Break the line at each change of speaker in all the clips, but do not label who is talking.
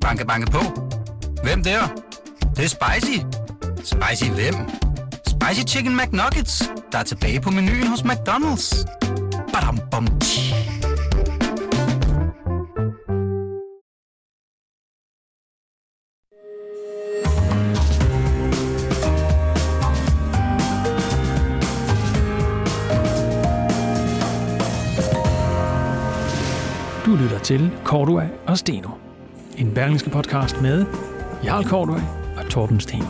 Banke, banke på. Hvem der? Det, det er spicy. Spicy hvem? Spicy Chicken McNuggets, der er tilbage på menuen hos McDonald's. Badum, bom, tji.
Du lytter til Cordua og Steno. En berlingske podcast med Jarl Kortøj og Torben Steno.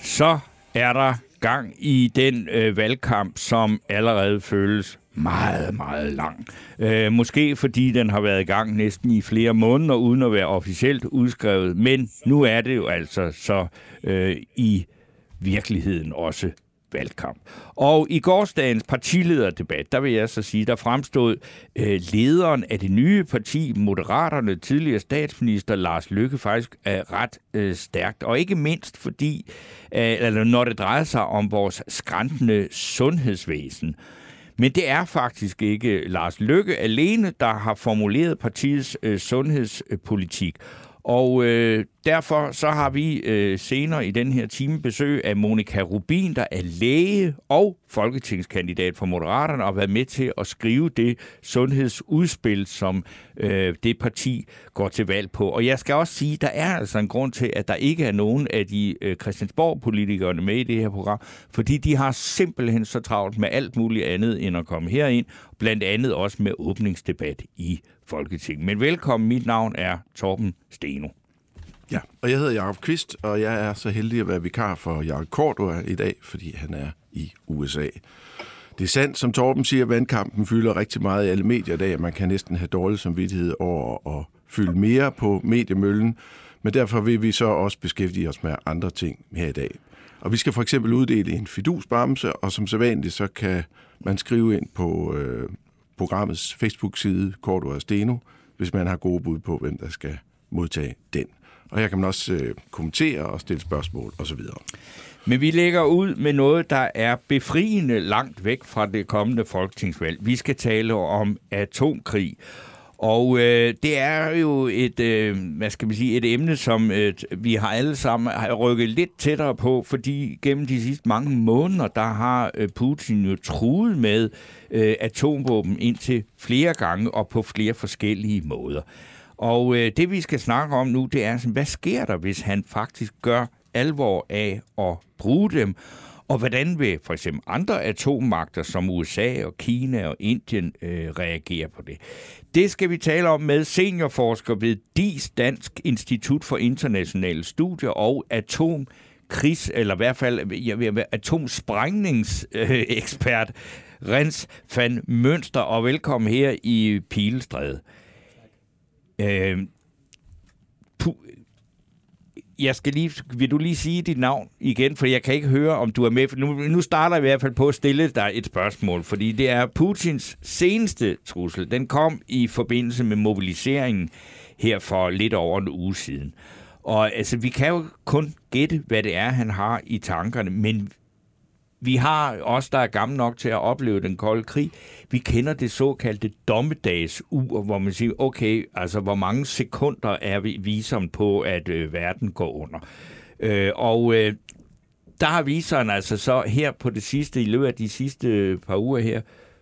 så er der gang i den øh, valgkamp, som allerede føles meget, meget lang. Øh, måske fordi den har været i gang næsten i flere måneder, uden at være officielt udskrevet. Men nu er det jo altså så øh, i virkeligheden også valgkamp. Og i gårsdagens partilederdebat, der vil jeg så sige, der fremstod øh, lederen af det nye parti, Moderaterne, tidligere statsminister Lars Løkke, faktisk er ret øh, stærkt. Og ikke mindst fordi, øh, eller når det drejer sig om vores skræntende sundhedsvæsen. Men det er faktisk ikke Lars Løkke alene, der har formuleret partiets øh, sundhedspolitik. Og øh, derfor så har vi øh, senere i den her time besøg af Monika Rubin, der er læge og folketingskandidat for Moderaterne, og har været med til at skrive det sundhedsudspil, som øh, det parti går til valg på. Og jeg skal også sige, der er altså en grund til, at der ikke er nogen af de øh, Christiansborg-politikerne med i det her program, fordi de har simpelthen så travlt med alt muligt andet end at komme herind, blandt andet også med åbningsdebat i Folketinget. Men velkommen, mit navn er Torben Steno.
Ja, og jeg hedder Jakob Kvist, og jeg er så heldig at være vikar for Jakob Cordua i dag, fordi han er i USA. Det er sandt, som Torben siger, at vandkampen fylder rigtig meget i alle medier i dag, man kan næsten have dårlig samvittighed over at fylde mere på mediemøllen, men derfor vil vi så også beskæftige os med andre ting her i dag. Og vi skal for eksempel uddele en fidusbamse, og som sædvanligt så kan man skrive ind på øh, programmets Facebook-side, Korto og Steno, hvis man har gode bud på, hvem der skal modtage den. Og her kan man også øh, kommentere og stille spørgsmål osv.
Men vi lægger ud med noget, der er befriende langt væk fra det kommende folketingsvalg. Vi skal tale om atomkrig. Og øh, det er jo et, øh, hvad skal man sige, et emne, som øh, vi har alle sammen har rykket lidt tættere på, fordi gennem de sidste mange måneder, der har øh, Putin jo truet med øh, atomvåben indtil flere gange og på flere forskellige måder. Og øh, det vi skal snakke om nu, det er, sådan, hvad sker der, hvis han faktisk gør alvor af at bruge dem? Og hvordan vil for eksempel andre atommagter som USA og Kina og Indien øh, reagere på det? Det skal vi tale om med seniorforsker ved DIS Dansk Institut for Internationale Studier og atom krigs, eller i hvert fald jeg vil være atomsprængningsekspert, øh, Rens van Mønster, og velkommen her i Pilestræde. Øh, jeg skal lige, vil du lige sige dit navn igen, for jeg kan ikke høre, om du er med. Nu, nu starter jeg i hvert fald på at stille dig et spørgsmål, fordi det er Putins seneste trussel. Den kom i forbindelse med mobiliseringen her for lidt over en uge siden. Og altså, vi kan jo kun gætte, hvad det er, han har i tankerne, men vi har os, der er gamle nok til at opleve den kolde krig, vi kender det såkaldte dommedagsur, hvor man siger, okay, altså hvor mange sekunder er vi visom på, at øh, verden går under. Øh, og øh, der har viseren altså så her på det sidste, i løbet af de sidste øh, par uger her,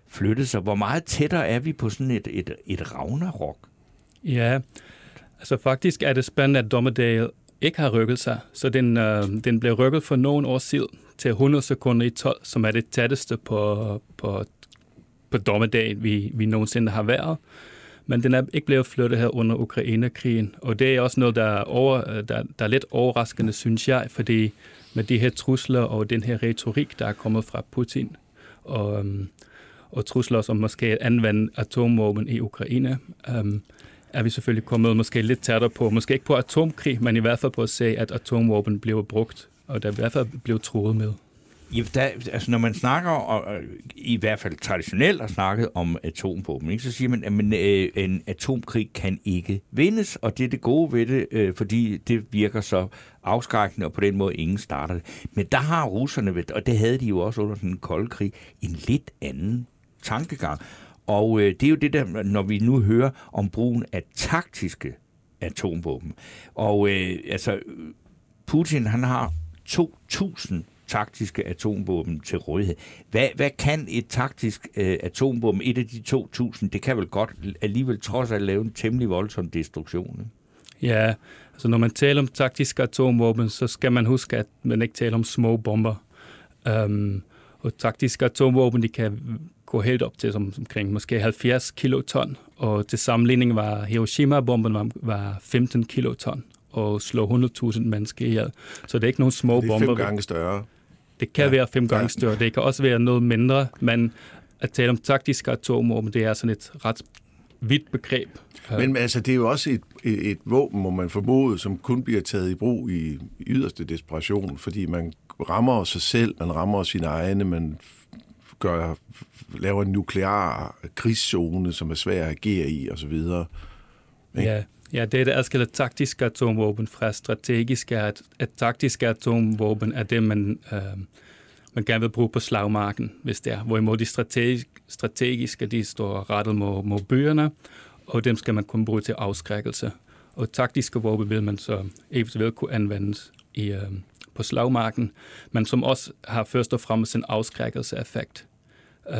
flyttet sig. Hvor meget tættere er vi på sådan et, et, et ragnarok?
Ja, altså faktisk er det spændende, at dommedag ikke har rykket sig. Så den, øh, den blev rykket for nogle år siden til 100 sekunder i 12, som er det tætteste på, på, på dommedagen, vi, vi nogensinde har været. Men den er ikke blevet flyttet her under Ukraine-krigen. Og det er også noget, der er, over, der, der er lidt overraskende, synes jeg, fordi med de her trusler og den her retorik, der er kommet fra Putin, og, øhm, og trusler som måske at anvende atomvåben i Ukraine, um, er vi selvfølgelig kommet måske lidt tættere på, måske ikke på atomkrig, men i hvert fald på at se, at atomvåben bliver brugt, og der i hvert fald blev troet med.
Ja, der, altså når man snakker, og, i hvert fald traditionelt har snakket om atomvåben, ikke, så siger man, at man, øh, en atomkrig kan ikke vindes, og det er det gode ved det, øh, fordi det virker så afskrækkende, og på den måde ingen starter det. Men der har russerne, og det havde de jo også under den kolde krig, en lidt anden tankegang. Og øh, det er jo det der, når vi nu hører om brugen af taktiske atomvåben. Og øh, altså, Putin han har 2.000 taktiske atomvåben til rådighed. Hvad, hvad kan et taktisk øh, atomvåben, et af de 2.000, det kan vel godt alligevel trods alt lave en temmelig voldsom destruktion? Ikke?
Ja, altså når man taler om taktiske atomvåben, så skal man huske, at man ikke taler om små bomber. Um, og taktiske atomvåben, de kan gå helt op til som, omkring måske 70 kiloton. Og til sammenligning var Hiroshima-bomben var, var 15 kiloton og slå 100.000 mennesker ihjel. Så det er ikke nogen små bomber. Det er
bomber. fem gange større.
Det kan ja. være fem gange større. Det kan også være noget mindre, men at tale om taktiske atomvåben, det er sådan et ret vidt begreb.
Men altså, det er jo også et, et, et våben, må man formode, som kun bliver taget i brug i yderste desperation, fordi man rammer sig selv, man rammer sine egne, man gør, laver en nuklear krigszone, som er svær at agere i, osv.
Ja, ja, det der adskiller taktiske atomvåben fra strategiske. At, at taktiske atomvåben er det, man, øh, man gerne vil bruge på slagmarken, hvis det er. Hvorimod de strategiske, strategiske de står rettet mod, mod byerne, og dem skal man kun bruge til afskrækkelse. Og taktiske våben vil man så eventuelt kunne anvendes i, øh, på slagmarken, men som også har først og fremmest en afskrækkelse-effekt.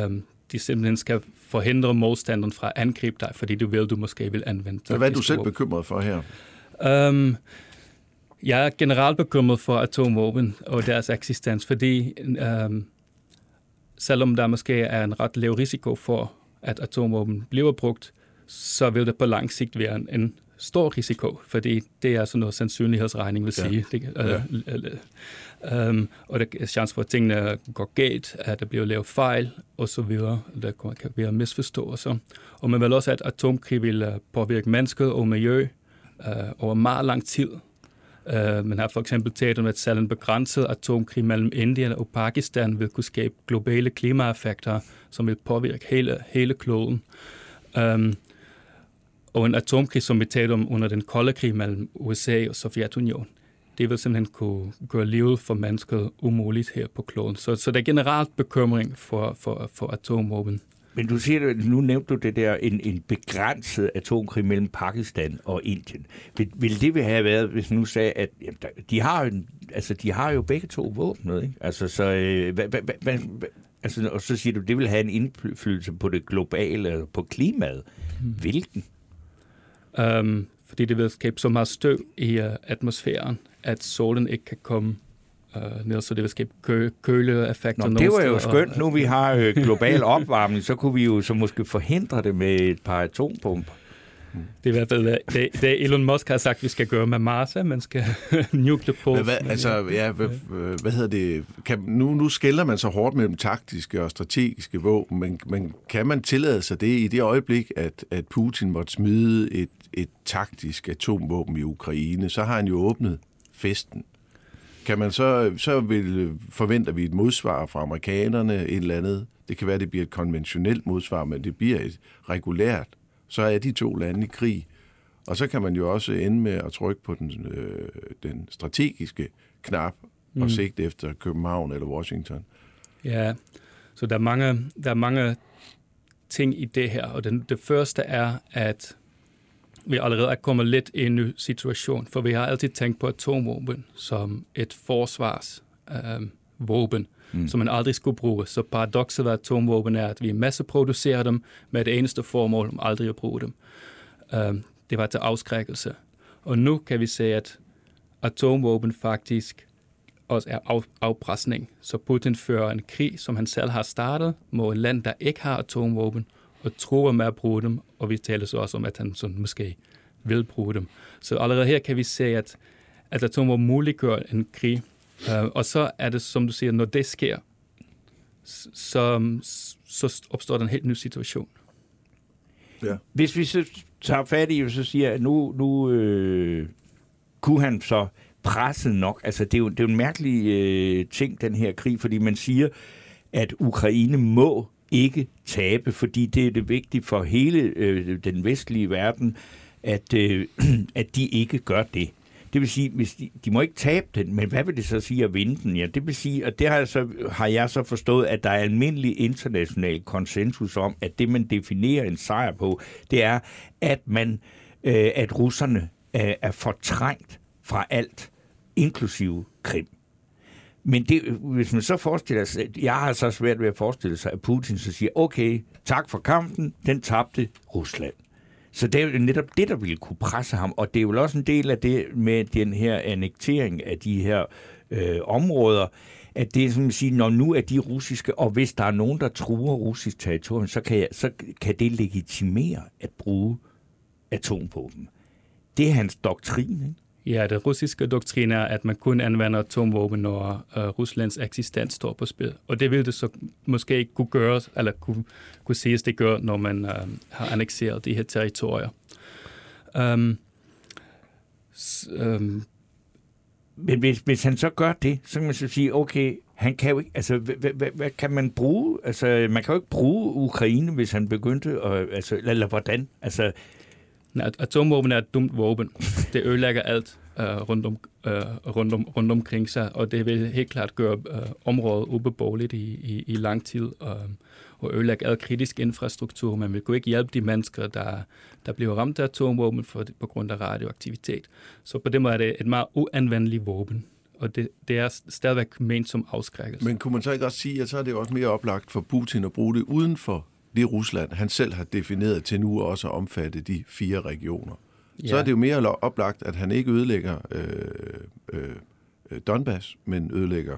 Um, øh, de simpelthen skal forhindre modstanderen fra at angribe dig, fordi du vil, du måske vil anvende
Men hvad er du selv bekymret for her?
Um, jeg er generelt bekymret for atomvåben og deres eksistens, fordi um, selvom der måske er en ret lav risiko for, at atomvåben bliver brugt, så vil det på lang sigt være en stor risiko, fordi det er sådan noget sandsynlighedsregning vil sige. Ja. Det, øh, ja. um, og der er chance for, at tingene går galt, at der bliver lavet fejl, og så videre. Der kan være misforståelser. Og man vil også, at atomkrig vil øh, påvirke mennesket og miljø uh, over meget lang tid. Uh, man har for eksempel talt om, at selv en begrænset atomkrig mellem Indien og Pakistan vil kunne skabe globale klimaeffekter, som vil påvirke hele, hele kloden. Um, og en atomkrig, som vi talte om under den kolde krig mellem USA og Sovjetunionen, det vil simpelthen kunne gøre livet for mennesket umuligt her på kloden. Så, så der er generelt bekymring for, for, for atomvåben.
Men du siger, nu nævnte du det der, en, en begrænset atomkrig mellem Pakistan og Indien. Vil, vil det have været, hvis nu sagde, at jamen, de, har jo, altså, de har jo begge to våben, ikke? Altså, så, øh, hva, hva, hva, altså, og så siger du, det vil have en indflydelse på det globale, på klimaet. Hmm. Hvilken?
Um, fordi det vil skabe så meget støv i uh, atmosfæren, at solen ikke kan komme uh, ned, så det vil skabe kø- køleeffekter.
Nå, det var jo skønt. Nu vi har uh, global opvarmning, så kunne vi jo så måske forhindre det med et par atompumper.
Det er i hvert fald det, det Elon Musk har sagt, vi skal gøre med Mars, at man skal nuke på.
Men hvad, altså, ja, hvad, hvad hedder det? Kan, nu, nu skælder man så hårdt mellem taktiske og strategiske våben, men, men kan man tillade sig det i det øjeblik, at, at Putin måtte smide et, et taktisk atomvåben i Ukraine, så har han jo åbnet festen. Kan man så, så vil, forventer vi et modsvar fra amerikanerne, et eller andet. Det kan være, det bliver et konventionelt modsvar, men det bliver et regulært så er de to lande i krig. Og så kan man jo også ende med at trykke på den, øh, den strategiske knap mm. og sigte efter København eller Washington.
Ja, så der er mange, der er mange ting i det her. Og den, det første er, at vi allerede er kommet lidt i en ny situation, for vi har altid tænkt på atomvåben som et forsvarsvåben. Øh, mm. som man aldrig skulle bruge. Så paradokset ved atomvåben er, at vi masseproducerer dem med det eneste formål om aldrig at bruge dem. Uh, det var til afskrækkelse. Og nu kan vi se, at atomvåben faktisk også er af, afpresning. Så Putin fører en krig, som han selv har startet, mod en land, der ikke har atomvåben, og tror med at bruge dem, og vi taler så også om, at han sådan måske vil bruge dem. Så allerede her kan vi se, at, at atomvåben muliggør en krig, Uh, og så er det, som du siger, når det sker, så, så opstår der en helt ny situation.
Ja. Hvis vi så tager fat i, så siger at nu, nu øh, kunne han så presse nok. Altså, det er jo, det er jo en mærkelig øh, ting, den her krig, fordi man siger, at Ukraine må ikke tabe, fordi det er det vigtige for hele øh, den vestlige verden, at, øh, at de ikke gør det. Det vil sige, hvis de, de må ikke tabe den, men hvad vil det så sige at vinde den? Ja, det vil sige, og det har jeg, så, har jeg så forstået, at der er almindelig international konsensus om, at det, man definerer en sejr på, det er, at man, øh, at russerne øh, er fortrængt fra alt, inklusive Krim. Men det, hvis man så forestiller sig, jeg har så svært ved at forestille sig, at Putin så siger, okay, tak for kampen, den tabte Rusland. Så det er jo netop det, der ville kunne presse ham, og det er jo også en del af det med den her annektering af de her øh, områder, at det er som at sige, når nu er de russiske, og hvis der er nogen, der truer russisk territorium, så kan, jeg, så kan det legitimere at bruge atomvåben. Det er hans doktrin, ikke?
Ja, det russiske doktrin er, at man kun anvender atomvåben, når uh, Ruslands eksistens står på spil. Og det vil det så måske ikke kunne gøres, eller kunne, kunne siges, det gør, når man uh, har annekteret de her territorier. Um,
s, um, men hvis, hvis han så gør det, så kan man så sige, okay, han kan jo ikke, altså, hvad, hvad, hvad kan man bruge? Altså, man kan jo ikke bruge Ukraine, hvis han begyndte, at, altså, eller hvordan? Altså,
Atomvåben er et dumt våben. Det ødelægger alt uh, rundt, om, uh, rundt, om, rundt omkring sig, og det vil helt klart gøre uh, området ubeboeligt i, i, i lang tid, uh, og ødelægge al kritisk infrastruktur. Man vil kunne ikke hjælpe de mennesker, der, der bliver ramt af atomvåben for, på grund af radioaktivitet. Så på den måde er det et meget uanvendeligt våben og det, det er stadigvæk ment som afskrækkelse.
Men kunne man så ikke også sige, at så er det også mere oplagt for Putin at bruge det uden for det Rusland, han selv har defineret til nu også at omfatte de fire regioner. Ja. Så er det jo mere oplagt, at han ikke ødelægger øh, øh, Donbass, men ødelægger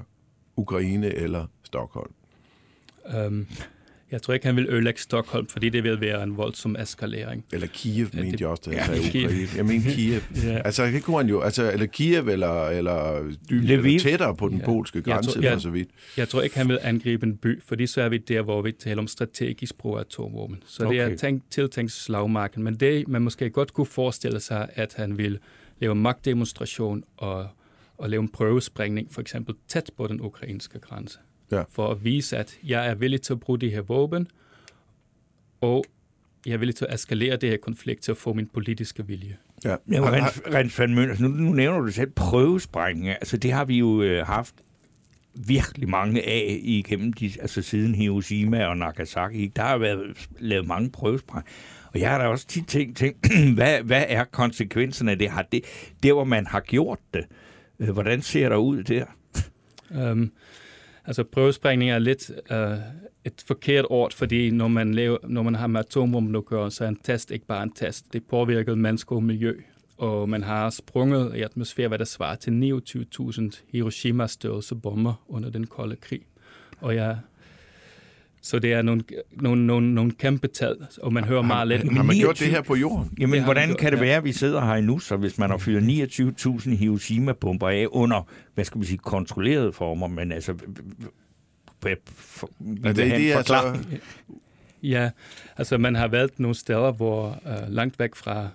Ukraine eller Stockholm.
Um, jeg tror ikke, han vil ødelægge Stockholm, fordi det vil være en voldsom eskalering.
Eller Kiev, ja, mente det, jeg også, da jeg sagde Ukraine. Jeg mener Kiev. ja. Altså, ikke kunne han jo, altså, eller Kiev, eller, eller, dyb, eller tættere på den ja. polske grænse, tror, jeg, for så vidt.
Jeg tror ikke, han vil angribe en by, fordi så er vi der, hvor vi taler om strategisk brug af atomvåben. Så okay. det er tænkt, tiltænkt slagmarken. Men det, man måske godt kunne forestille sig, at han vil lave magtdemonstration og, og lave en prøvesprængning, for eksempel tæt på den ukrainske grænse ja. for at vise, at jeg er villig til at bruge de her våben, og jeg er villig til at eskalere det her konflikt til at få min politiske vilje.
Ja. Ja, Rens, Rens van Møn, altså nu, nu nævner du selv prøvesprængninger. Altså det har vi jo øh, haft virkelig mange af igennem de, altså siden Hiroshima og Nagasaki. Der har været lavet mange prøvespræng. Og jeg har da også tit tænkt, tænkt hvad, hvad er konsekvenserne af det? Har det? Der, hvor man har gjort det, øh, hvordan ser der ud der? Um,
Altså prøvesprængning er lidt uh, et forkert ord, fordi når man, laver, når man har med atomvåben at gøre, så er en test ikke bare en test. Det påvirker mennesker og miljø. Og man har sprunget i atmosfæren, hvad der svarer til 29.000 Hiroshima-størrelse bomber under den kolde krig. Og ja, så det er nogle, nogle, nogle, nogle kæmpe tal, og man hører meget lidt.
Har man gjort det her på jorden?
Jamen, det hvordan gjort, kan det være, at vi sidder her nu, så hvis man har fyret 29.000 Hiroshima-bomber af under, hvad skal vi sige, kontrollerede former, men altså...
For, er det, det er altså... Ja, altså man har valgt nogle steder, hvor uh, langt væk fra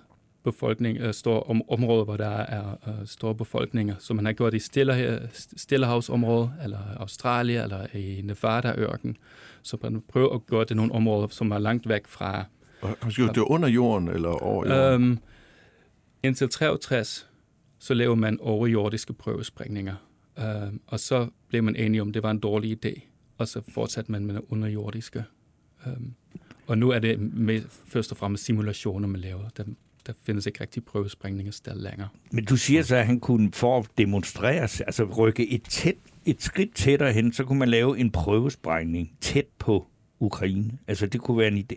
befolkning, uh, store om, områder, hvor der er uh, store befolkninger. Så man har gjort i Stille, Stillehavsområdet, eller Australien, eller i Nevada-ørken. Så man prøver at gøre det nogle områder, som er langt væk fra...
Og har gjort det under jorden, eller over jorden? Um,
indtil 63, så laver man overjordiske prøvesprængninger. Um, og så blev man enige om, at det var en dårlig idé. Og så fortsatte man med underjordiske. Um, og nu er det med, først og fremmest simulationer, man laver. Der, der findes ikke rigtig prøvesprængninger sted længere.
Men du siger så, at han kunne for at demonstrere, altså rykke et, tæt, et skridt tættere hen, så kunne man lave en prøvesprængning tæt på Ukraine. Altså det kunne være en idé.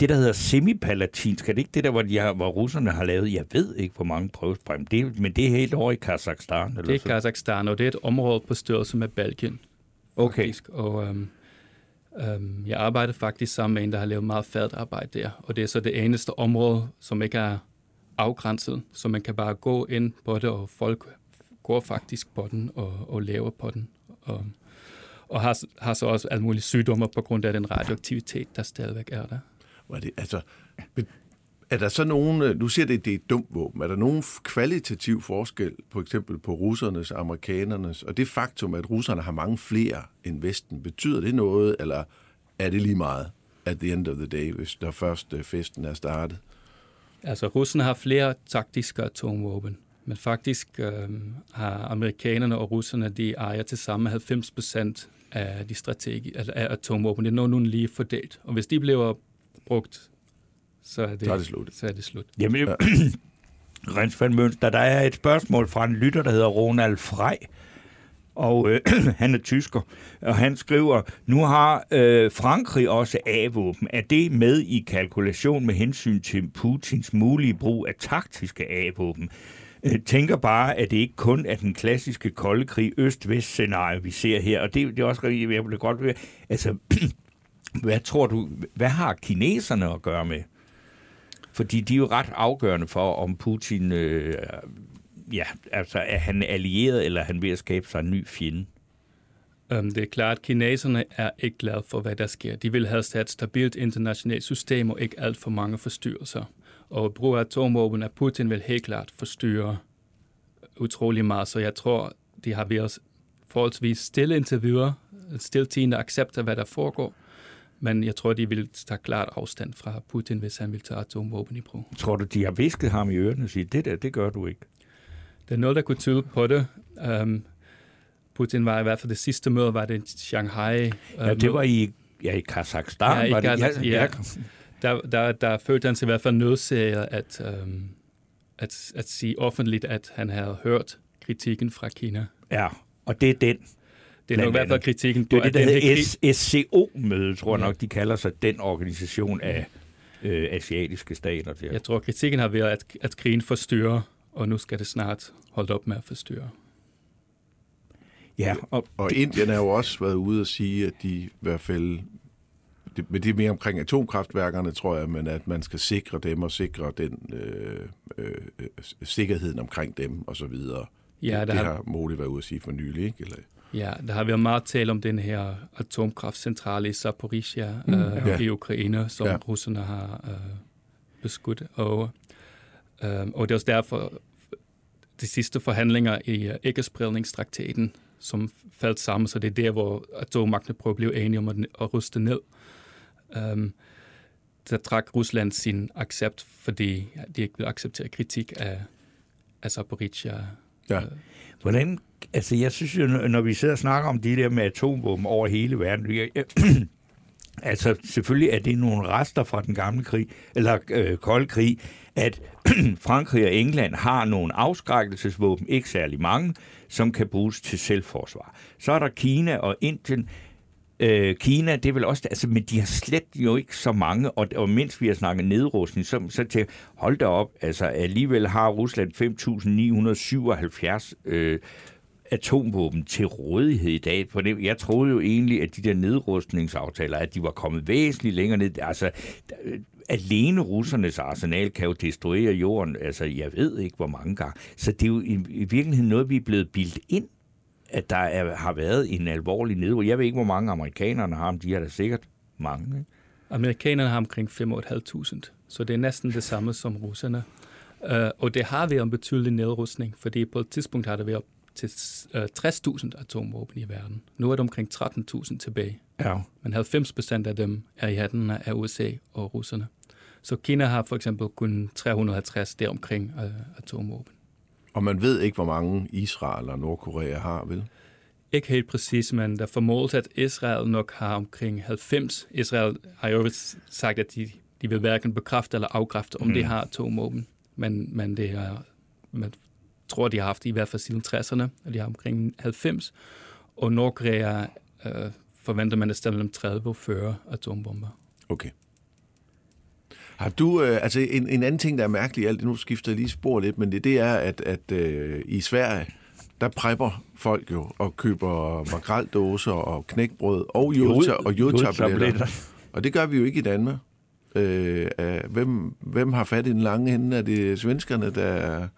Det, der hedder semipalatinsk, er det ikke det der, hvor, de har, hvor russerne har lavet, jeg ved ikke, hvor mange prøvesprængninger, det, men det er helt over i Kazakhstan? Eller
det er Kazakhstan, og det er et område på størrelse med Belgien.
Okay. Faktisk.
Og øhm, Um, jeg arbejder faktisk sammen med en, der har lavet meget færdigt arbejde der, og det er så det eneste område, som ikke er afgrænset, så man kan bare gå ind på det, og folk går faktisk på den og, og laver på den. Og, og har, har så også alle mulige sygdomme på grund af den radioaktivitet, der stadigvæk er der.
Var det, altså, er der så nogen, øh, nu siger det, det er et dumt våben, er der nogen kvalitativ forskel, på eksempel på russernes, amerikanernes, og det faktum, at russerne har mange flere end Vesten, betyder det noget, eller er det lige meget at the end of the day, hvis der først øh, festen er startet?
Altså, russerne har flere taktiske atomvåben, Men faktisk øh, har amerikanerne og russerne, de ejer til sammen 90 procent af de strategi, altså af atomvåben. Det er nogenlunde lige fordelt. Og hvis de bliver brugt, så er det,
Så er det slut.
Så er det slut.
Jamen, ja. Rens van Mønster, der er et spørgsmål fra en lytter, der hedder Ronald Frej, og øh, han er tysker, og han skriver, nu har øh, Frankrig også A-våben. Er det med i kalkulation med hensyn til Putins mulige brug af taktiske A-våben? Øh, tænker bare, at det ikke kun er den klassiske kolde krig øst-vest-scenario, vi ser her, og det, det er også, jeg vil godt være, altså, hvad tror du, hvad har kineserne at gøre med? Fordi de er jo ret afgørende for, om Putin, øh, ja, altså er han allieret, eller er han ved at skabe sig en ny fjende?
Øhm, det er klart, at kineserne er ikke glade for, hvad der sker. De vil have et stabilt internationalt system og ikke alt for mange forstyrrelser. Og brug af atomvåben af Putin vil helt klart forstyrre utrolig meget, så jeg tror, de har været forholdsvis stille indtil videre, stiltigende accepter, hvad der foregår, men jeg tror, de vil tage klart afstand fra Putin, hvis han vil tage atomvåben i brug.
Tror du, de har visket ham i ørerne og sige, det der, det gør du ikke?
Det er noget, der kunne tyde på det. Um, Putin var i hvert fald det sidste møde, var det i Shanghai.
Ja, det var i, ja, i Kazakhstan.
Ja, i
var det,
Kazakhstan, ja. Der, der, der følte han sig i hvert fald nødsaget at, um, at, at sige offentligt, at han havde hørt kritikken fra Kina.
Ja, og det er den.
Det er nok i hvert fald kritikken
på, det er det, der
hedder.
SCO-møde, tror jeg nok, de kalder sig den organisation af øh, asiatiske stater. Der.
Jeg tror, kritikken har været, at, at krigen forstyrrer, og nu skal det snart holde op med at forstyrre.
Ja,
og, og Indien har jo også været ude og sige, at de i hvert fald, det, men det er mere omkring atomkraftværkerne, tror jeg, men at man skal sikre dem og sikre den øh, øh, sikkerheden omkring dem og så videre.
Ja,
det, det
har,
har Modi været ude at sige for nylig, ikke? Eller?
Ja, der har været meget tale om den her atomkraftcentrale i Zaporizhia mm, øh, ja. i Ukraine, som ja. russerne har øh, beskudt. Og, øh, og det er også derfor, de sidste forhandlinger i ikke-spredningstraktaten, som faldt sammen, så det er der, hvor atommagtene prøver at blive enige om at, at ruste ned. Um, der trak Rusland sin accept, fordi de ikke vil acceptere kritik af, af Zaporizhia.
Ja. Hvordan, altså jeg synes jo, når vi sidder og snakker om de der med atomvåben over hele verden, jeg, jeg, altså selvfølgelig er det nogle rester fra den gamle krig, eller øh, kolde krig, at Frankrig og England har nogle afskrækkelsesvåben, ikke særlig mange, som kan bruges til selvforsvar. Så er der Kina og Indien. Øh, Kina, det er vel også, altså, men de har slet jo ikke så mange, og, og mens vi har snakket nedrustning, så, så til, hold da op, altså alligevel har Rusland 5.977 øh, atomvåben til rådighed i dag. For det, jeg troede jo egentlig, at de der nedrustningsaftaler, at de var kommet væsentligt længere ned. Altså, øh, alene russernes arsenal kan jo destruere jorden, altså jeg ved ikke hvor mange gange. Så det er jo i, i virkeligheden noget, vi er blevet bildt ind, at der er, har været en alvorlig nedrustning. Jeg ved ikke, hvor mange amerikanerne har, men de har da sikkert mange. Ikke?
Amerikanerne har omkring 5.500, så det er næsten det samme som russerne. Uh, og det har været en betydelig nedrustning, fordi på et tidspunkt har det været til uh, 60.000 atomvåben i verden. Nu er det omkring 13.000 tilbage.
Ja.
Men 90 procent af dem er i hænderne af USA og russerne. Så Kina har for eksempel kun 350 deromkring uh, atomvåben.
Og man ved ikke, hvor mange Israel og Nordkorea har, vel?
Ikke helt præcis, men der formodes, at Israel nok har omkring 90. Israel har jo sagt, at de, de vil hverken bekræfte eller afkræfte, om mm. de har atomvåben. Men, men det er, man tror, de har haft i hvert fald siden 60'erne, og de har omkring 90. Og Nordkorea øh, forventer man at stille mellem 30 og 40 atombomber.
Okay. Har du, øh, altså en, en anden ting, der er mærkelig alt det, nu skifter jeg lige spor lidt, men det, det er, at, at øh, i Sverige, der prepper folk jo og køber makraldåser og knækbrød og jodta og jodtabletter. Og det gør vi jo ikke i Danmark. Øh, hvem, hvem har fat i den lange hende? Er det svenskerne, der...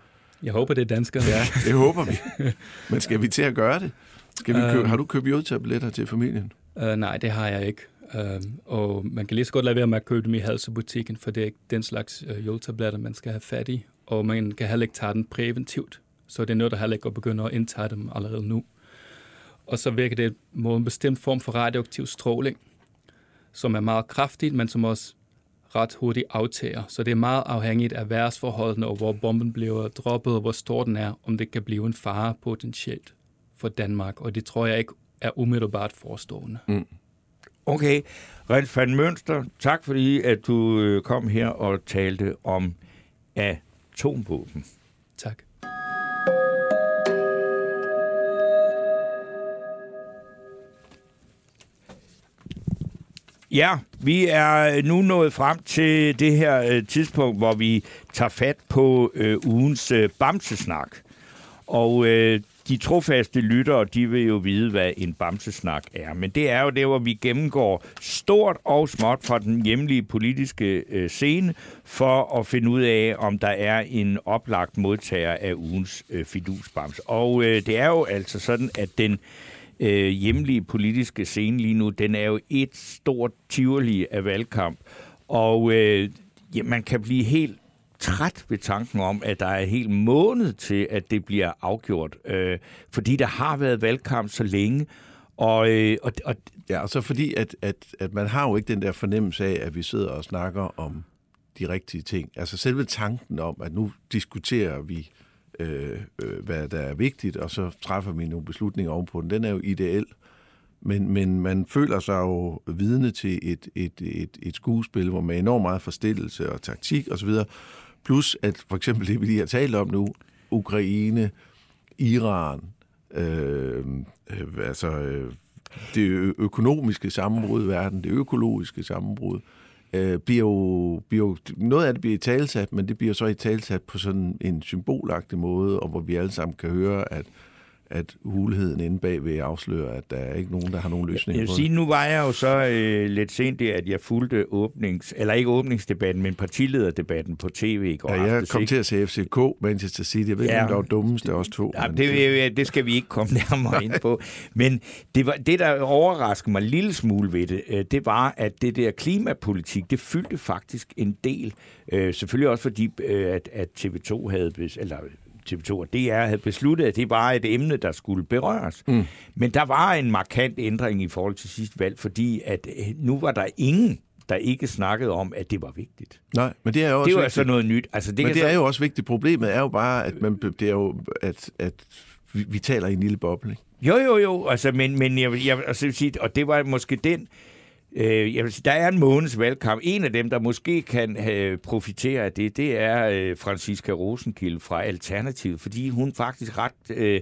Jeg håber, det er danskerne.
Ja, det håber vi. Men skal vi til at gøre det? Skal vi købe, har du købt jodtabletter til familien?
Uh, nej, det har jeg ikke. Uh, og man kan lige så godt lade være med at købe dem i halsebutikken, for det er ikke den slags øh, uh, jodtabletter, man skal have fat i. Og man kan heller ikke tage den præventivt. Så det er noget, der heller ikke at begynde at indtage dem allerede nu. Og så virker det mod en bestemt form for radioaktiv stråling, som er meget kraftigt, men som også ret hurtigt aftager. Så det er meget afhængigt af værsforholdene, og hvor bomben bliver droppet, og hvor stor den er, om det kan blive en fare potentielt for Danmark. Og det tror jeg ikke er umiddelbart forestående. Mm.
Okay. Rens van Mønster, tak fordi at du øh, kom her og talte om atomvåben.
Tak.
Ja, vi er nu nået frem til det her øh, tidspunkt, hvor vi tager fat på øh, ugens øh, bamsesnak. Og øh, de trofaste lyttere, de vil jo vide, hvad en bamsesnak er. Men det er jo det, hvor vi gennemgår stort og småt fra den hjemlige politiske øh, scene, for at finde ud af, om der er en oplagt modtager af ugens øh, fidusbams. Og øh, det er jo altså sådan, at den øh, hjemlige politiske scene lige nu, den er jo et stort tivoli af valgkamp. Og øh, ja, man kan blive helt træt ved tanken om, at der er en hel måned til, at det bliver afgjort. Øh, fordi der har været valgkamp så længe. Og, øh, og, og,
ja, og så fordi, at, at, at man har jo ikke den der fornemmelse af, at vi sidder og snakker om de rigtige ting. Altså selve tanken om, at nu diskuterer vi, øh, øh, hvad der er vigtigt, og så træffer vi nogle beslutninger ovenpå den, den er jo ideel. Men, men man føler sig jo vidne til et, et, et, et skuespil, hvor man enormt meget forstillelse og taktik osv., Plus at for eksempel det, vi lige har talt om nu, Ukraine, Iran, øh, øh, altså øh, det økonomiske sammenbrud i verden, det økologiske sammenbrud, øh, bliver, jo, bliver jo, noget af det bliver i talsat, men det bliver så i talsat på sådan en symbolagtig måde, og hvor vi alle sammen kan høre, at at hulheden inde bag ved afsløre, at der er ikke nogen, der har nogen løsning
jeg vil sige, nu var jeg jo så øh, lidt sent det, at jeg fulgte åbnings, eller ikke åbningsdebatten, men partilederdebatten på tv i går
ja, jeg kom til at se FCK, Manchester City. Jeg ved ikke, ja, om der var dummest, det er også to.
Ja, det, det skal vi ikke komme nærmere ind på. Men det, var, det, der overraskede mig en lille smule ved det, øh, det var, at det der klimapolitik, det fyldte faktisk en del. Øh, selvfølgelig også fordi, øh, at, at TV2 havde, eller TV2 og DR havde besluttet, at det var et emne, der skulle berøres. Mm. Men der var en markant ændring i forhold til sidste valg, fordi at øh, nu var der ingen, der ikke snakkede om, at det var vigtigt.
Nej, men det er jo også
Det
var
altså noget nyt. Altså,
det men det så... er jo også vigtigt. Problemet er jo bare, at, man, det er jo, at, at vi, vi taler i en lille boble.
Jo, jo, jo. Altså, men, men jeg, jeg, altså, og det var måske den Øh, jeg vil sige, der er en måneds valgkamp. En af dem, der måske kan øh, profitere af det, det er øh, Franziska Rosenkilde fra Alternativ, fordi hun faktisk ret øh,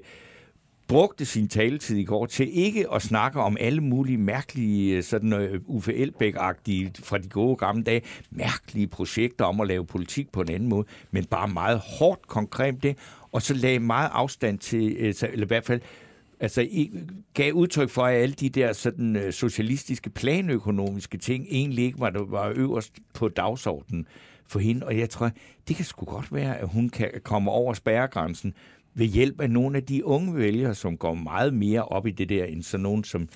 brugte sin taletid i går til ikke at snakke om alle mulige mærkelige, øh, sådan uh, Uffe Elbæk-agtige fra de gode gamle dage, mærkelige projekter om at lave politik på en anden måde, men bare meget hårdt konkret det, og så lagde meget afstand til, øh, eller i hvert fald altså I gav udtryk for, at alle de der sådan, øh, socialistiske planøkonomiske ting egentlig ikke var, var øverst på dagsordenen for hende. Og jeg tror, det kan sgu godt være, at hun kan komme over spærregrænsen ved hjælp af nogle af de unge vælgere, som går meget mere op i det der, end sådan nogen som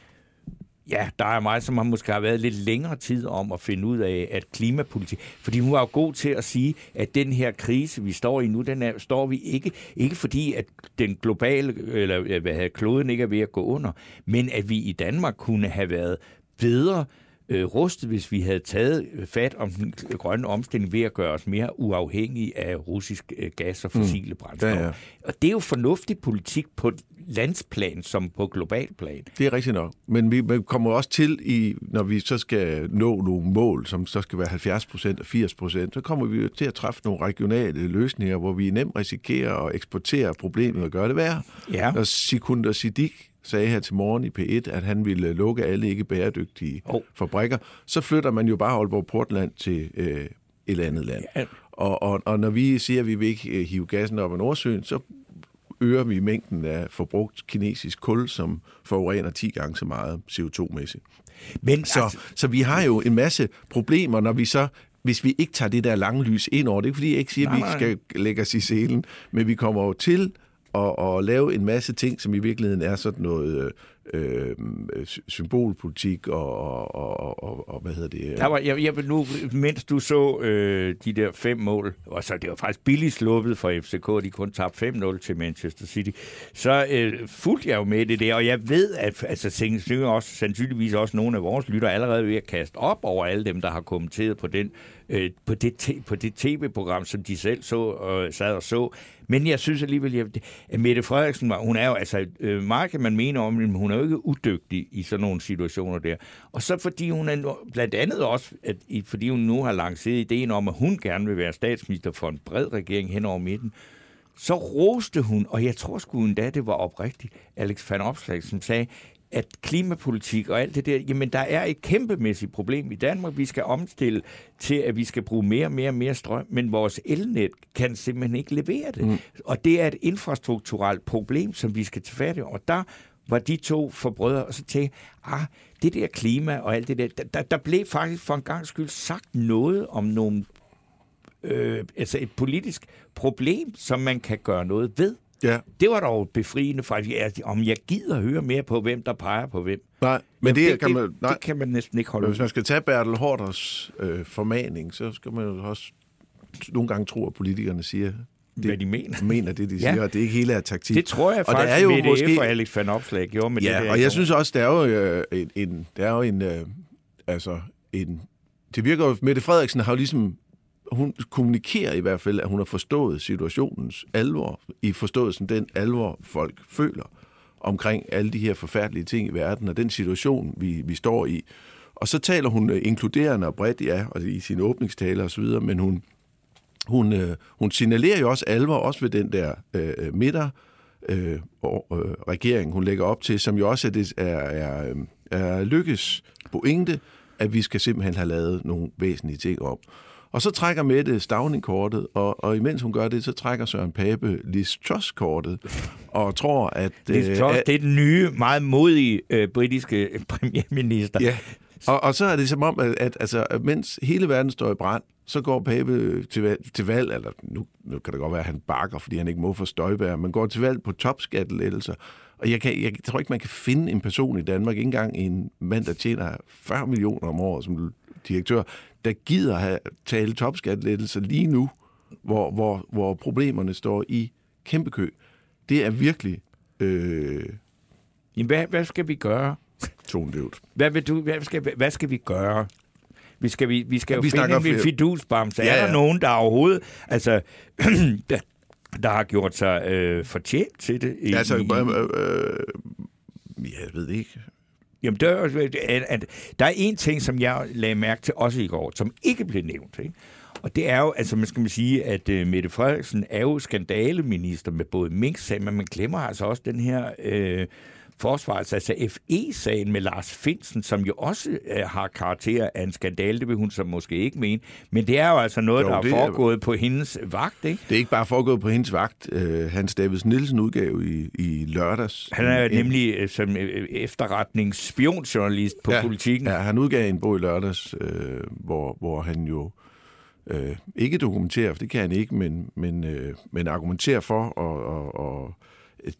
Ja, der er mig, som har måske har været lidt længere tid om at finde ud af, at klimapolitik... Fordi hun var jo god til at sige, at den her krise, vi står i nu, den er, står vi ikke... Ikke fordi, at den globale, eller hvad hedder, kloden ikke er ved at gå under, men at vi i Danmark kunne have været bedre øh, rustet, hvis vi havde taget fat om den grønne omstilling ved at gøre os mere uafhængige af russisk øh, gas og fossile mm. brændstoffer. Ja, ja. Og det er jo fornuftig politik på landsplan som på global plan.
Det er rigtigt nok. Men vi, kommer også til, i, når vi så skal nå nogle mål, som så skal være 70 procent og 80 procent, så kommer vi til at træffe nogle regionale løsninger, hvor vi nemt risikerer at eksportere problemet og gøre det værre. Ja. Og Sikunder Siddiq sagde her til morgen i P1, at han ville lukke alle ikke bæredygtige oh. fabrikker, så flytter man jo bare Aalborg Portland til øh, et andet land. Ja. Og, og, og når vi siger, at vi vil ikke øh, hive gassen op af Nordsøen, så øger vi mængden af forbrugt kinesisk kul, som forurener 10 gange så meget CO2-mæssigt. Men så, altså... så vi har jo en masse problemer, når vi så hvis vi ikke tager det der lange lys ind over, det er ikke fordi, jeg ikke siger, nej, at vi ikke skal lægge os i selen, men vi kommer jo til at, at lave en masse ting, som i virkeligheden er sådan noget øh, øh, symbolpolitik og, og, og, og, og hvad hedder det?
Der var, jeg, jeg, nu, mens du så øh, de der fem mål, og så det var faktisk billigt sluppet for FCK, de kun tabte 5-0 til Manchester City, så øh, fulgte jeg jo med det der, og jeg ved, at altså, også, sandsynligvis også nogle af vores lytter allerede ved at kaste op over alle dem, der har kommenteret på den øh, på, det på det tv-program, som de selv så og øh, sad og så. Men jeg synes alligevel, at Mette Frederiksen, hun er jo, altså, øh, meget kan man mene om, men hun er jo ikke udygtig i sådan nogle situationer der. Og så fordi hun er blandt andet også, at, fordi hun nu har lanceret ideen om, at hun gerne vil være statsminister for en bred regering hen over midten, så roste hun, og jeg tror sgu endda, det var oprigtigt, Alex van Opslag, som sagde, at klimapolitik og alt det der, jamen der er et kæmpemæssigt problem i Danmark. Vi skal omstille til, at vi skal bruge mere og mere og mere strøm, men vores elnet kan simpelthen ikke levere det. Mm. Og det er et infrastrukturelt problem, som vi skal tage fat i. Og der var de to forbrødre, og så tænkte ah, det der klima og alt det der, der, der blev faktisk for en gang skyld sagt noget om nogle, øh, altså et politisk problem, som man kan gøre noget ved. Ja. Det var dog befriende for, om jeg gider høre mere på, hvem der peger på hvem.
Nej, men det, det, kan man, nej.
det kan man næsten ikke holde
men Hvis man skal tage Bertel Hårders øh, formaning, så skal man jo også nogle gange tro, at politikerne siger,
det, hvad de mener.
mener det, de siger, ja. og det er ikke hele af taktik.
Det tror jeg og faktisk, der er jo måske... for Alex van Opslag gjorde med
ja,
det der.
og jeg synes også, der er jo øh, en, en, der er jo en, øh, altså en, det virker jo, Mette Frederiksen har jo ligesom hun kommunikerer i hvert fald, at hun har forstået situationens alvor, i forståelsen den alvor, folk føler omkring alle de her forfærdelige ting i verden, og den situation, vi, vi står i. Og så taler hun øh, inkluderende og bredt, ja, og i sin åbningstale osv., men hun, hun, øh, hun signalerer jo også alvor, også ved den der øh, midter, øh, og, øh, regering, hun lægger op til, som jo også er, det, er, er, er lykkes pointe, at vi skal simpelthen have lavet nogle væsentlige ting op. Og så trækker Mette Stavning-kortet, og, og imens hun gør det, så trækker Søren Pape Liz Truss-kortet, og tror, at...
Liz Truss, øh, det er den nye, meget modige øh, britiske premierminister.
Ja, og, og så er det som om, at, at altså, mens hele verden står i brand, så går Pape til, til valg, eller nu, nu kan det godt være, at han bakker, fordi han ikke må få støjbær, men går til valg på topskattelettelser. Og jeg, kan, jeg tror ikke, man kan finde en person i Danmark, ikke engang en mand, der tjener 40 millioner om året som direktør, der gider have tale topskattelettelser lige nu, hvor, hvor, hvor problemerne står i kæmpe kø. Det er virkelig... Øh...
Jamen, hvad, hvad skal vi gøre?
Tonedøvt.
Hvad, vil du, hvad, skal, hvad skal vi gøre? Vi skal, vi, vi skal ja, jo vi finde en fidusbamse. Ja, ja. Er der nogen, der overhovedet... Altså, der, har gjort sig øh, fortjent til det?
I, altså, øh, øh, jeg ved det ikke.
Jamen, der, er, at, der er en ting, som jeg lagde mærke til også i går, som ikke blev nævnt. Ikke? Og det er jo, altså man skal man sige, at uh, Mette Frederiksen er jo skandaleminister med både Mink-sagen, men man glemmer altså også den her... Uh, forsvars, altså FE-sagen med Lars Finsen, som jo også uh, har karakter af en skandale, det vil hun så måske ikke mene, men det er jo altså noget, jo, der er foregået er, på hendes vagt, ikke?
Det er ikke bare foregået på hendes vagt. Uh, Hans Davids Nielsen udgave i, i lørdags.
Han er en, nemlig uh, som efterretningsspionjournalist på
ja,
politikken.
Ja, han udgav en bog i lørdags, uh, hvor, hvor han jo uh, ikke dokumenterer, for det kan han ikke, men, men, uh, men argumenterer for, og, og, og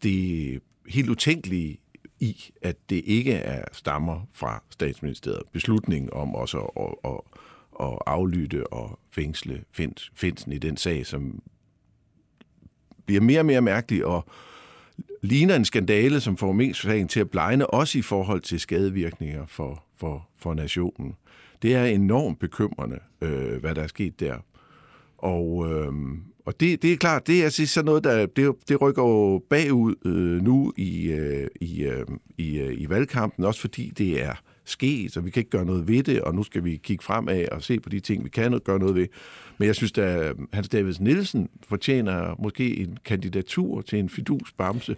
det helt utænkelige i, at det ikke er stammer fra statsministeriet. Beslutningen om også at, at, at aflytte og fængsle Finsen i den sag, som bliver mere og mere mærkelig og ligner en skandale, som får mest sagen til at blegne, også i forhold til skadevirkninger for, for, for nationen. Det er enormt bekymrende, øh, hvad der er sket der. Og, øh, og det, det er klart, det er altså sådan noget, der det, det rykker jo bagud øh, nu i, øh, i, øh, i, øh, i valgkampen, også fordi det er sket, så vi kan ikke gøre noget ved det, og nu skal vi kigge fremad og se på de ting, vi kan gøre noget ved. Men jeg synes, at Hans Davids Nielsen fortjener måske en kandidatur til en fidus bamse,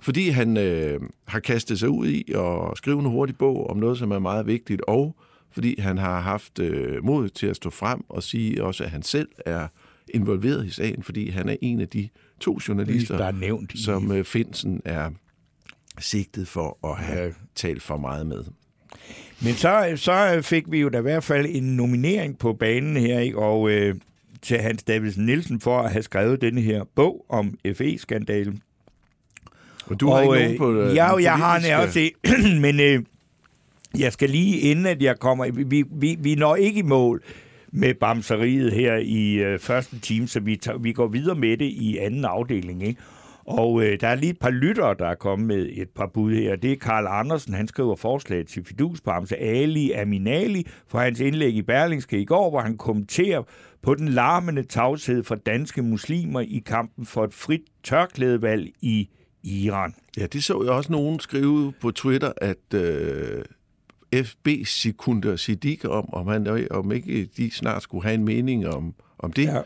fordi han øh, har kastet sig ud i at skrive en hurtig bog om noget, som er meget vigtigt, og fordi han har haft øh, mod til at stå frem og sige også, at han selv er involveret i sagen, fordi han er en af de to journalister,
der er nævnt i...
som øh, Finsen er sigtet for at have ja. talt for meget med.
Men så, så fik vi jo da i hvert fald en nominering på banen her, ikke? og øh, til Hans Davidsen Nielsen for at have skrevet denne her bog om FE-skandalen.
Men du har ikke nogen på, øh,
Ja,
den
jeg har
politiske-
også men øh, jeg skal lige inden, at jeg kommer... Vi, vi, vi når ikke i mål med bamseriet her i øh, første time, så vi, tager, vi går videre med det i anden afdeling, ikke? Og øh, der er lige et par lyttere, der er kommet med et par bud her. Det er Karl Andersen, han skriver forslag til Fidusbamse Ali Aminali for hans indlæg i Berlingske i går, hvor han kommenterer på den larmende tavshed for danske muslimer i kampen for et frit tørklædevalg i Iran.
Ja, det så jeg også nogen skrive på Twitter, at øh, FB sekunder Siddiq om, om, han, om ikke de snart skulle have en mening om, om det.
Ja.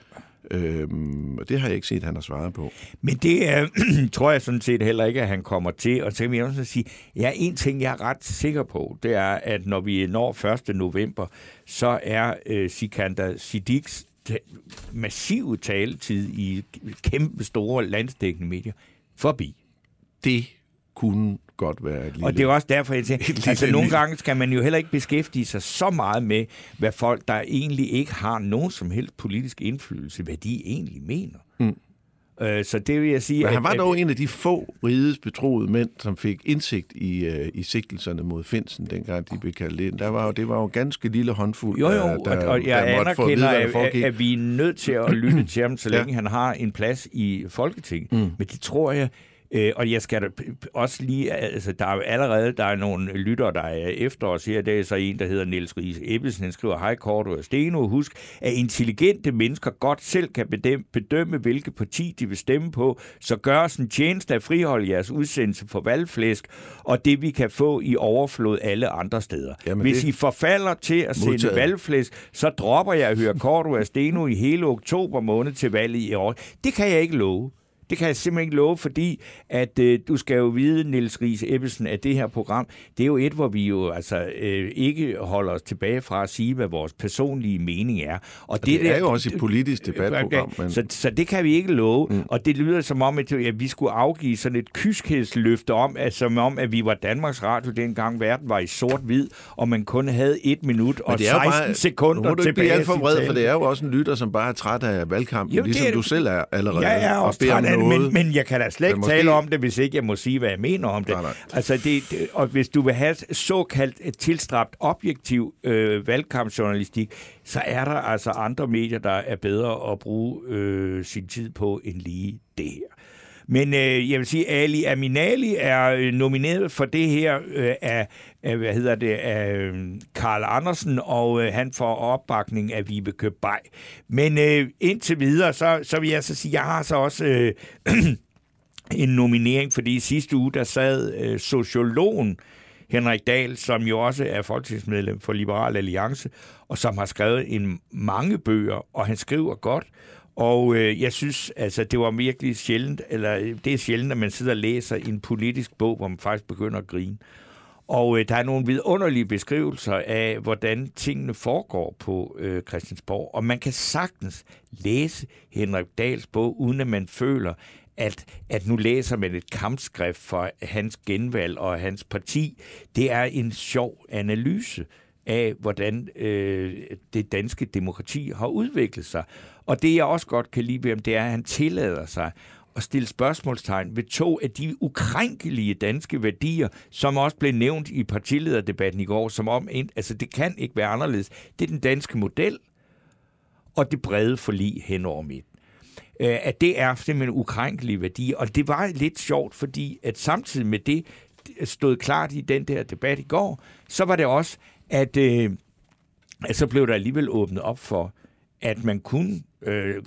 Øhm, og det har jeg ikke set, han har svaret på.
Men det er, tror jeg sådan set heller ikke, at han kommer til. Og så kan vi også sige, ja, en ting, jeg er ret sikker på, det er, at når vi når 1. november, så er øh, Sikander Siddiqs ta- massive taletid i kæmpe store landsdækkende medier forbi.
Det kunne godt være et lille...
Og det er også derfor, jeg tænker,
lille
altså nogle gange skal man jo heller ikke beskæftige sig så meget med, hvad folk, der egentlig ikke har nogen som helst politisk indflydelse, hvad de egentlig mener.
Mm.
Øh, så det vil jeg sige...
Men han
at-
var
at-
dog en af de få rides betroede mænd, som fik indsigt i, øh, i sigtelserne mod Finsen, dengang de blev kaldt ind. Der var jo, det var jo en ganske lille håndfuld,
Jo, jo,
der, der,
og jeg
der måtte få at vide, hvad der
at,
foregik.
at, at vi er nødt til at lytte til ham, så
Ja.
længe han har en plads i Folketinget.
Mm.
Men det tror jeg, øh, og jeg skal også lige, altså der er jo allerede, der er nogle lyttere, der er efter os her, det er så en, der hedder Niels Ries Ebbesen, han skriver, hej Korto og Steno, husk, at intelligente mennesker godt selv kan bedømme, bedømme, hvilke parti de vil stemme på, så gør os en tjeneste at friholde jeres udsendelse for valgflæsk, og det vi kan få i overflod alle andre steder.
Jamen,
Hvis
det-
I forfalder til at sende
Modtaget.
valgflæsk, så dropper jeg at høre Korto og Steno i hele oktober måned til valget i år. Det kan jeg ikke love. Det kan jeg simpelthen ikke love, fordi at øh, du skal jo vide, Niels Ries Ebbesen, at det her program, det er jo et, hvor vi jo altså øh, ikke holder os tilbage fra at sige, hvad vores personlige mening er. Og
det er jo også et politisk debatprogram, men-
Så, så det kan vi ikke love, mm. og det lyder som om, at, at vi skulle afgive sådan et kyskhedsløfte om, at, som om, at vi var Danmarks Radio dengang verden var i sort-hvid, og man kun havde et minut og
Men det er jo
16
bare-
sekunder
Nu må du ikke blive
tilbage
alt for vred, for det er jo også en lytter, som bare er træt af valgkampen,
Jo,
ligesom
er-
du selv er allerede.
Jeg er
og
også
om
træt af men,
noget.
men jeg kan da slet ikke
Men måske-
tale om det, hvis ikke jeg må sige, hvad jeg mener om det.
Nej, nej.
Altså det, det, og hvis du vil have såkaldt et tilstræbt objektiv øh, valgkampsjournalistik, så er der altså andre medier, der er bedre at bruge øh, sin tid på end lige det her. Men øh, jeg vil sige, Ali Aminali er øh, nomineret for det her øh, af, af, hvad hedder det, af øh, Karl Andersen, og øh, han får opbakning af Vibeke Bay. Men øh, indtil videre, så, så vil jeg så sige, jeg har så også øh, en nominering, fordi i sidste uge, der sad øh, sociologen Henrik Dahl, som jo også er folketingsmedlem for Liberal Alliance, og som har skrevet en mange bøger, og han skriver godt. Og øh, jeg synes, altså, det var virkelig sjældent, eller øh, det er sjældent, at man sidder og læser en politisk bog, hvor man faktisk begynder at grine. Og øh, der er nogle vidunderlige beskrivelser af, hvordan tingene foregår på øh, Christiansborg. Og man kan sagtens læse Henrik Dahls bog, uden at man føler, at, at nu læser man et kampskrift for hans genvalg og hans parti. Det er en sjov analyse af, hvordan øh, det danske demokrati har udviklet sig. Og det, jeg også godt kan lide ved ham, det er, at han tillader sig at stille spørgsmålstegn ved to af de ukrænkelige danske værdier, som også blev nævnt i partilederdebatten i går, som om, altså det kan ikke være anderledes. Det er den danske model, og det brede forlig hen over midten øh, at det er simpelthen ukrænkelige værdier. Og det var lidt sjovt, fordi at samtidig med det stod klart i den der debat i går, så var det også, at, øh, at så blev der alligevel åbnet op for, at man kunne øh,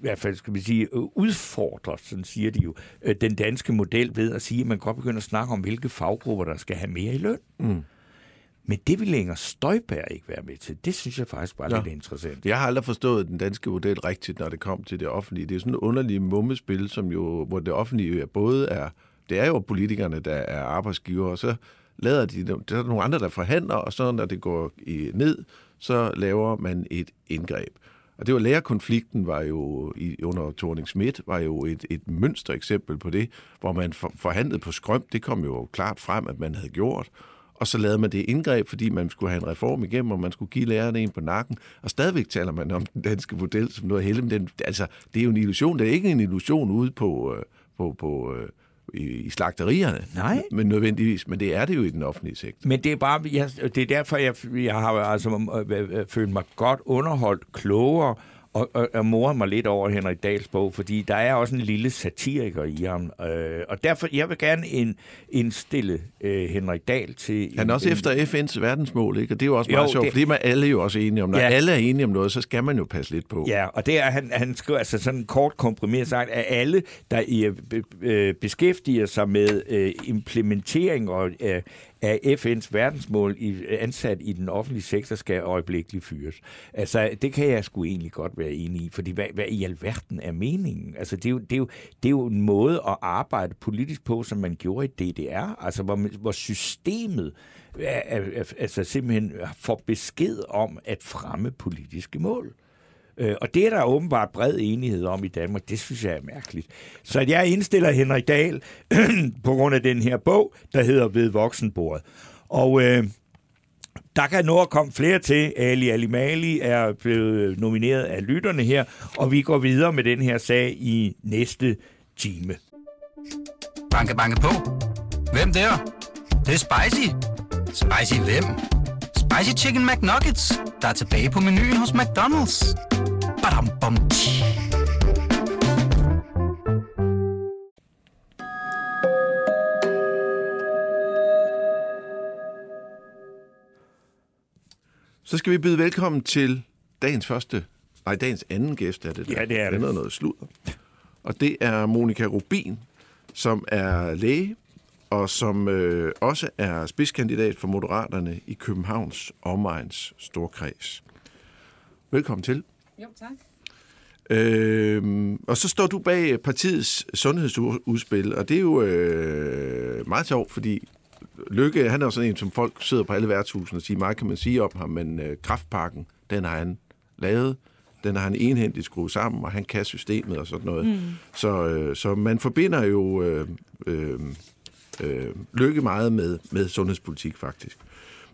i hvert fald skal vi sige, øh, udfordre, sådan siger de jo, øh, den danske model ved at sige, at man godt begynder at snakke om, hvilke faggrupper, der skal have mere i løn.
Mm.
Men det vil længere Støjberg ikke være med til. Det synes jeg faktisk var
Nå.
lidt interessant.
Jeg har aldrig forstået den danske model rigtigt, når det kom til det offentlige. Det er sådan et underligt mummespil, som jo, hvor det offentlige er både er... Det er jo politikerne, der er arbejdsgiver, og så lader de... Der er nogle andre, der forhandler, og så når det går i, ned, så laver man et indgreb. Og det var lærerkonflikten var jo i, under Thorning Schmidt var jo et, et mønster eksempel på det, hvor man for, forhandlede på skrømt. Det kom jo klart frem, at man havde gjort. Og så lavede man det indgreb, fordi man skulle have en reform igennem, og man skulle give lærerne en på nakken. Og stadigvæk taler man om den danske model som noget heldigt. Men den, altså, det er jo en illusion. Det er ikke en illusion ude på, øh, på, på, øh, i, i slagterierne.
Nej.
Men nødvendigvis, men det er det jo i den offentlige sektor.
Men det er bare, jeg, det er derfor, jeg, jeg har altså øh, øh, følt mig godt underholdt, klogere, og, og, og morer mig lidt over Henrik Dahls bog, fordi der er også en lille satiriker i ham. Øh, og derfor, jeg vil gerne ind, indstille øh, Henrik Dahl til...
Han er også
en,
efter FN's verdensmål, ikke? og det er jo også meget
Jo,
sjovt,
det-
for det er man alle jo også enige om. Når
Ja.
alle er enige om noget, så skal man jo passe lidt på.
Ja, og det er, han, han skriver altså sådan kort komprimeret sagt, at alle, der i, øh, beskæftiger sig med øh, implementering og, øh, af FN's verdensmål i, ansat i den offentlige sektor, skal øjeblikkeligt fyres. Altså, det kan jeg sgu egentlig godt være enig i, fordi hvad, hvad i alverden er meningen? Altså, det er, jo, det, er jo, det er jo en måde at arbejde politisk på, som man gjorde i DDR, altså hvor, hvor systemet er, altså simpelthen får besked om at fremme politiske mål. Øh, og det er der åbenbart bred enighed om i Danmark. Det synes jeg er mærkeligt. Så jeg indstiller Henrik Dahl på grund af den her bog, der hedder Ved voksenbordet. Og øh, der kan nå at komme flere til. Ali Alimali er blevet nomineret af lytterne her, og vi går videre med den her sag i næste time.
Banke, banke på. Hvem der? Det, det er spicy. Spicy hvem? Spicy Chicken McNuggets, der er tilbage på menuen hos McDonald's. Badum, bom.
Så skal vi byde velkommen til dagens første, nej, dagens anden gæst er det. der.
Ja, det er det.
er noget sludder. Og det er Monika Rubin, som er læge, og som øh, også er spidskandidat for Moderaterne i Københavns Omegns Storkreds. Velkommen til.
Jo, tak.
Øh, og så står du bag partiets sundhedsudspil, og det er jo øh, meget sjovt, fordi Lykke, han er jo sådan en, som folk sidder på alle værtshusene og siger, meget kan man sige om ham, men øh, kraftpakken, den har han lavet, den har han enhændigt skruet sammen, og han kan systemet og sådan noget. Mm. Så, øh, så man forbinder jo øh, øh, øh, Lykke meget med, med sundhedspolitik, faktisk.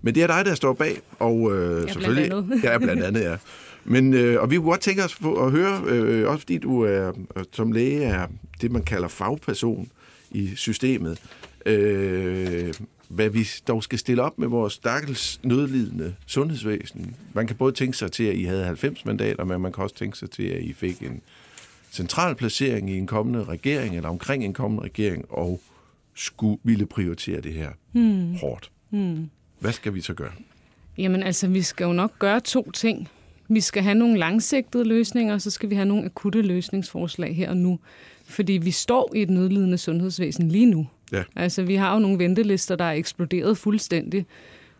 Men det er dig, der står bag, og øh,
blandt
selvfølgelig...
andet.
Ja, blandt andet, ja. Men, øh, og vi kunne godt tænke os at høre, øh, også fordi du er, øh, som læge er det, man kalder fagperson i systemet, øh, hvad vi dog skal stille op med vores stakkels nødlidende sundhedsvæsen. Man kan både tænke sig til, at I havde 90 mandater, men man kan også tænke sig til, at I fik en central placering i en kommende regering, eller omkring en kommende regering, og skulle ville prioritere det her hmm. hårdt. Hmm. Hvad skal vi så gøre?
Jamen altså, vi skal jo nok gøre to ting. Vi skal have nogle langsigtede løsninger, og så skal vi have nogle akutte løsningsforslag her og nu. Fordi vi står i et nødlidende sundhedsvæsen lige nu.
Ja.
Altså, vi har jo nogle ventelister, der er eksploderet fuldstændig.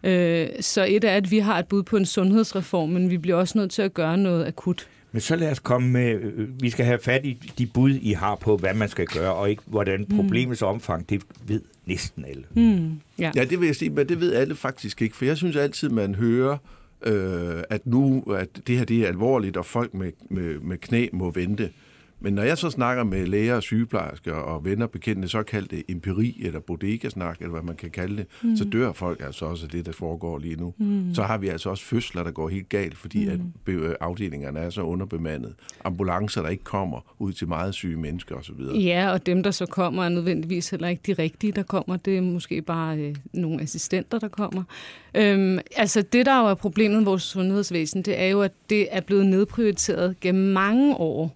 Øh, Så et er, at vi har et bud på en sundhedsreform, men vi bliver også nødt til at gøre noget akut.
Men så lad os komme med, øh, vi skal have fat i de bud, I har på, hvad man skal gøre, og ikke hvordan problemets omfang, det ved næsten alle.
Hmm. Ja.
Ja, det vil jeg sige, men det ved alle faktisk ikke, for jeg synes altid, man hører, øh, øh, at nu at det her det er alvorligt, og folk med, med, med knæ må vente. Men når jeg så snakker med læger og sygeplejersker og venner bekendte, såkaldte empiri eller bodega-snak, eller hvad man kan kalde det, mm. så dør folk altså også af det, der foregår lige nu. Mm. Så har vi altså også fødsler, der går helt galt, fordi mm. at be- afdelingerne er så underbemandet. Ambulancer, der ikke kommer ud til meget syge mennesker osv.
Ja, og dem, der så kommer, er nødvendigvis heller ikke de rigtige, der kommer. Det er måske bare øh, nogle assistenter, der kommer. Øhm, altså, det, der jo er problemet i vores sundhedsvæsen, det er jo, at det er blevet nedprioriteret gennem mange år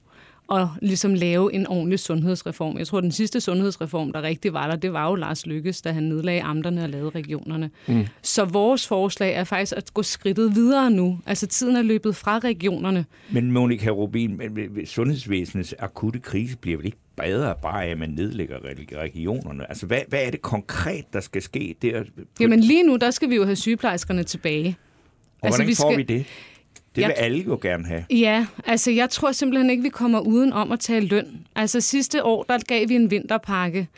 at ligesom lave en ordentlig sundhedsreform. Jeg tror, den sidste sundhedsreform, der rigtig var der, det var jo Lars Lykkes, da han nedlagde amterne og lavede regionerne. Mm. Så vores forslag er faktisk at gå skridtet videre nu. Altså, tiden er løbet fra regionerne.
Men Monika Rubin, sundhedsvæsenets akutte krise bliver vel ikke bedre bare af, at man nedlægger reg- regionerne? Altså, hvad, hvad er det konkret, der skal ske der?
Jamen lige nu, der skal vi jo have sygeplejerskerne tilbage.
og hvordan
vi
får
skal-
vi det? Det
Jeg-
vil alle jo gerne have.
Ja, altså jeg tror simpelthen ikke, vi kommer uden om at tale løn. Altså sidste år, der gav vi en vinterpakke.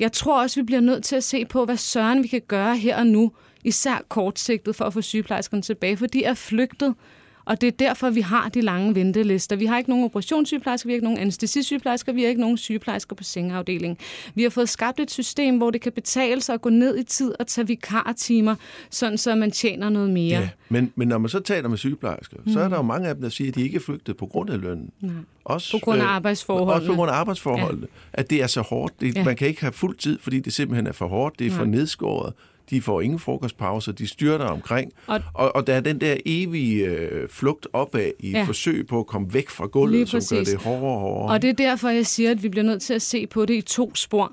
Jeg tror også, vi bliver nødt til at se på, hvad søren vi kan gøre her og nu, især kortsigtet for at få sygeplejerskerne tilbage, for de er flygtet. Og det er derfor, vi har de lange ventelister. Vi har ikke nogen operationssygeplejersker, vi har ikke nogen anestesisygeplejersker, vi har ikke nogen sygeplejersker på sengeafdelingen. Vi har fået skabt et system, hvor det kan betale sig at gå ned i tid og tage vikartimer, sådan så man tjener noget mere.
Ja, men, men når man så taler med sygeplejersker, mm. så er der jo mange af dem, der siger, at de ikke er flygtet på grund af lønnen.
Nej.
Også,
På grund af
øh,
arbejdsforholdene.
Også på grund af arbejdsforholdene. Ja. At det er så hårdt. Det,
Ja.
Man kan ikke have fuld tid, fordi det simpelthen er for hårdt. Det er for
Nej.
nedskåret. De får ingen frokostpauser. De styrter omkring.
Og-
Og, og der er den der evige øh, flugt opad i
Ja.
forsøg på at komme væk fra gulvet, som gør det hårdere og hårdere.
Og det er derfor, jeg siger, at vi bliver nødt til at se på det i to spor.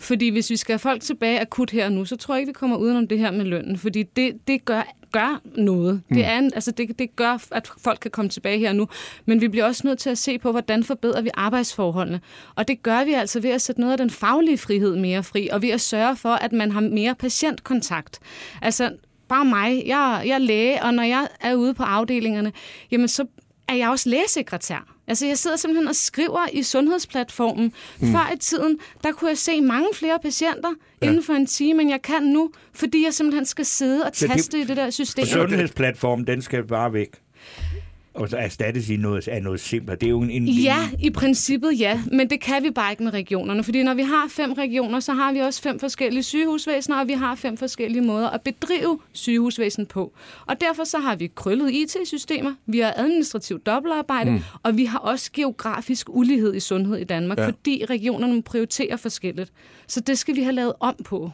Fordi hvis vi skal have folk tilbage akut her og nu, så tror jeg ikke, vi kommer udenom det her med lønnen. Fordi det, det gør, gør noget. Mm. Det, er en, altså det, det gør, at folk kan komme tilbage her nu. Men vi bliver også nødt til at se på, hvordan forbedrer vi arbejdsforholdene. Og det gør vi altså ved at sætte noget af den faglige frihed mere fri, og ved at sørge for, at man har mere patientkontakt. Altså, bare mig. Jeg, jeg er læge, og når jeg er ude på afdelingerne, jamen så er jeg også lægesekretær. Altså, jeg sidder simpelthen og skriver i sundhedsplatformen. Mm. Før i tiden, der kunne jeg se mange flere patienter ja. inden for en time, end jeg kan nu, fordi jeg simpelthen skal sidde og
Så det-
taste i det der system.
Sundhedsplatformen, den skal bare væk. Og så erstattes i noget, af noget simpelt. Det er jo en... en
Ja, i princippet ja, men det kan vi bare ikke med regionerne, fordi når vi har fem regioner, så har vi også fem forskellige sygehusvæsener, og vi har fem forskellige måder at bedrive sygehusvæsen på. Og derfor så har vi krøllet IT-systemer, vi har administrativt dobbeltarbejde, mm. og vi har også geografisk ulighed i sundhed i Danmark, ja. Fordi regionerne prioriterer forskelligt. Så det skal vi have lavet om på.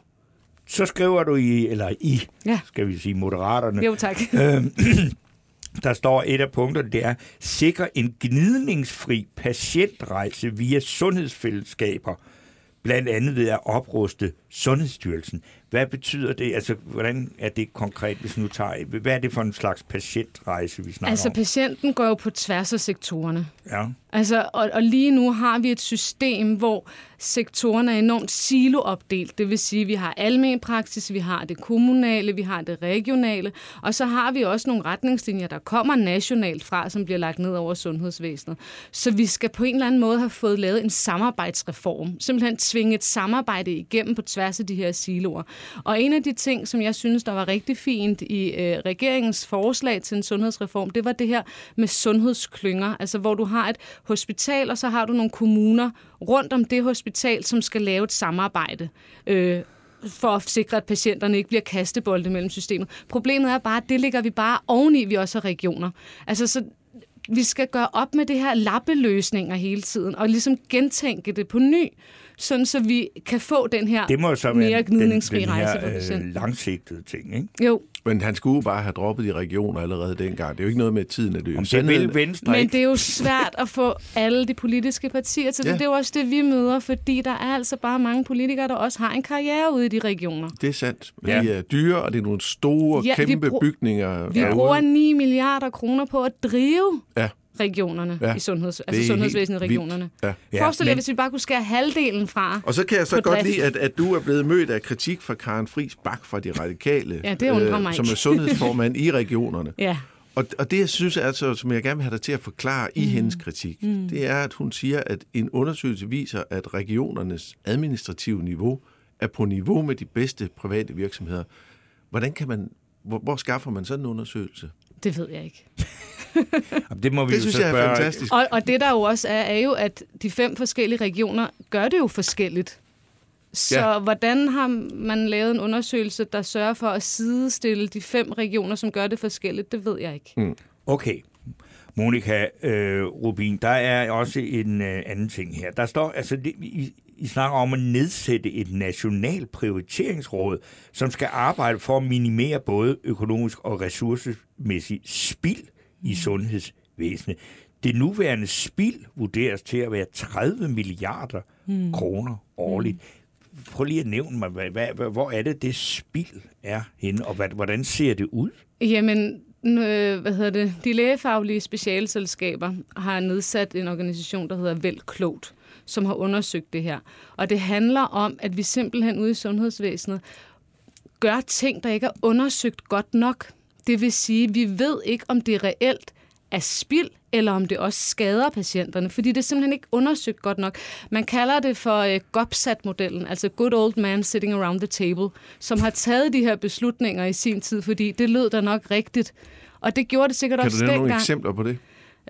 Så skriver du i, eller i,
Ja.
skal vi sige, moderaterne,
Jo, tak.
Øhm, der står et af punkterne, det er sikre en gnidningsfri patientrejse via sundhedsfællesskaber, blandt andet ved at opruste Sundhedsstyrelsen. Hvad betyder det? Altså, hvordan er det konkret, hvis nu tager... Hvad er det for en slags patientrejse, vi snakker
Altså,
om?
patienten går jo på tværs af sektorerne.
Ja.
Altså, og, og lige nu har vi et system, hvor sektorerne er enormt siloopdelt. Det vil sige, at vi har almen praksis, vi har det kommunale, vi har det regionale, og så har vi også nogle retningslinjer, der kommer nationalt fra, som bliver lagt ned over sundhedsvæsenet. Så vi skal på en eller anden måde have fået lavet en samarbejdsreform. Simpelthen tvinge et samarbejde igennem på tværs af de her siloer. Og en af de ting, som jeg synes, der var rigtig fint i øh, regeringens forslag til en sundhedsreform, det var det her med sundhedsklynger, altså hvor du har et hospital, og så har du nogle kommuner rundt om det hospital, som skal lave et samarbejde. Øh, for at sikre, at patienterne ikke bliver kastebolde mellem systemet. Problemet er bare, at det ligger vi bare oveni, vi også har regioner. Altså, så vi skal gøre op med det her lappeløsninger hele tiden, og ligesom gentænke det på ny, sådan så vi kan få den her
Det må så
mere
være den,
gnidningsfri
den
rejse for
her øh,
patienten.
langsigtede ting, ikke?
Jo,
Men han skulle bare have droppet de regioner allerede dengang. Det er jo ikke noget med, at tiden er løbet.
Om det vil Venstre
men det er jo svært at få alle de politiske partier til det.
Ja.
Det er jo også det, vi møder, fordi der er altså bare mange politikere, der også har en karriere ude i de regioner.
Det er sandt.
Ja.
De er dyre, og det er nogle store,
Ja, vi
kæmpe
brug-
bygninger.
Vi bruger 9 milliarder kroner på at drive
Ja.
Regionerne
Ja.
i sundheds, altså sundhedsvæsenet i regionerne.
Ja.
Ja,
Forestil jer,
men-
hvis vi bare kunne skære halvdelen fra.
Og så kan jeg så godt
drift.
lide, at, at du er blevet mødt af kritik fra Karen Friis Bak fra De Radikale,
Ja, det undrer mig
som er sundhedsformand i regionerne.
Ja,
Og, og det, jeg synes, altså, som jeg gerne vil have dig til at forklare i mm. hendes kritik, mm. det er, at hun siger, at en undersøgelse viser, at regionernes administrative niveau er på niveau med de bedste private virksomheder. Hvordan kan man, hvor, hvor skaffer man sådan en undersøgelse?
Det ved jeg ikke.
Det må vi
Det
jo
synes
så
jeg er
spørge.
fantastisk.
Og, og det der jo også er, er jo, at de fem forskellige regioner gør det jo forskelligt. Så. Ja. hvordan har man lavet en undersøgelse, der sørger for at sidestille de fem regioner, som gør det forskelligt, det ved jeg ikke. Mm.
Okay. Monika øh, Rubin, der er også en øh, anden ting her. Der står, altså, det, I, I snakker om at nedsætte et national prioriteringsråd, som skal arbejde for at minimere både økonomisk og ressourcemæssig spild i sundhedsvæsenet. Det nuværende spild vurderes til at være 30 milliarder mm. kroner årligt. Prøv lige at nævne mig, hvad, hvad, hvor er det, det spild er henne, og hvad, hvordan ser det ud?
Jamen, øh, hvad hedder det? De lægefaglige specialselskaber har nedsat en organisation, der hedder Vælg Klogt, som har undersøgt det her. Og det handler om, at vi simpelthen ude i sundhedsvæsenet gør ting, der ikke er undersøgt godt nok. Det vil sige, at vi ved ikke, om det reelt er spild, eller om det også skader patienterne, fordi det er simpelthen ikke undersøgt godt nok. Man kalder det for uh, GOPSAT-modellen, altså Good Old Man Sitting Around the Table, som har taget de her beslutninger i sin tid, fordi det lød da nok rigtigt. Og det gjorde det sikkert
Kan
også
du nævne nogle
dengang.
eksempler på det?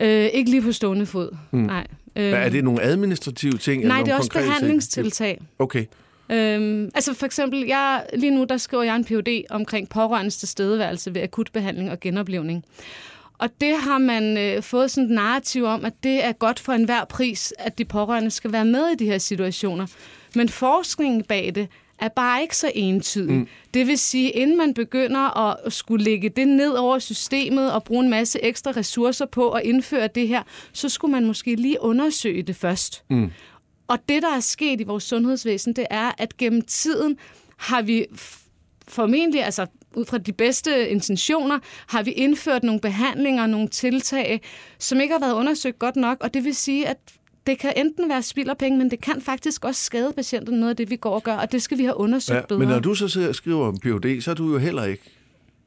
Øh, ikke lige på stående fod, mm. nej. Øh,
er det nogle administrative ting? eller
nej,
nogle
det er også
konkrete ting?
behandlingstiltag.
Okay.
Øhm, altså for eksempel, jeg, lige nu der skriver jeg en PhD omkring pårørendes tilstedeværelse ved akutbehandling og genoplevning. Og det har man øh, fået sådan et narrativ om, at det er godt for enhver pris, at de pårørende skal være med i de her situationer. Men forskningen bag det er bare ikke så entydig. Mm. Det vil sige, inden man begynder at skulle lægge det ned over systemet og bruge en masse ekstra ressourcer på at indføre det her, så skulle man måske lige undersøge det først. Mm. Og det, der er sket i vores sundhedsvæsen, det er, at gennem tiden har vi formentlig, altså ud fra de bedste intentioner, har vi indført nogle behandlinger, nogle tiltag, som ikke har været undersøgt godt nok, og det vil sige, at det kan enten være spild af penge, men det kan faktisk også skade patienterne noget af det, vi går og gør, og det skal vi have undersøgt
Ja,
bedre.
men når du så sidder og skriver en PhD, så er du jo heller ikke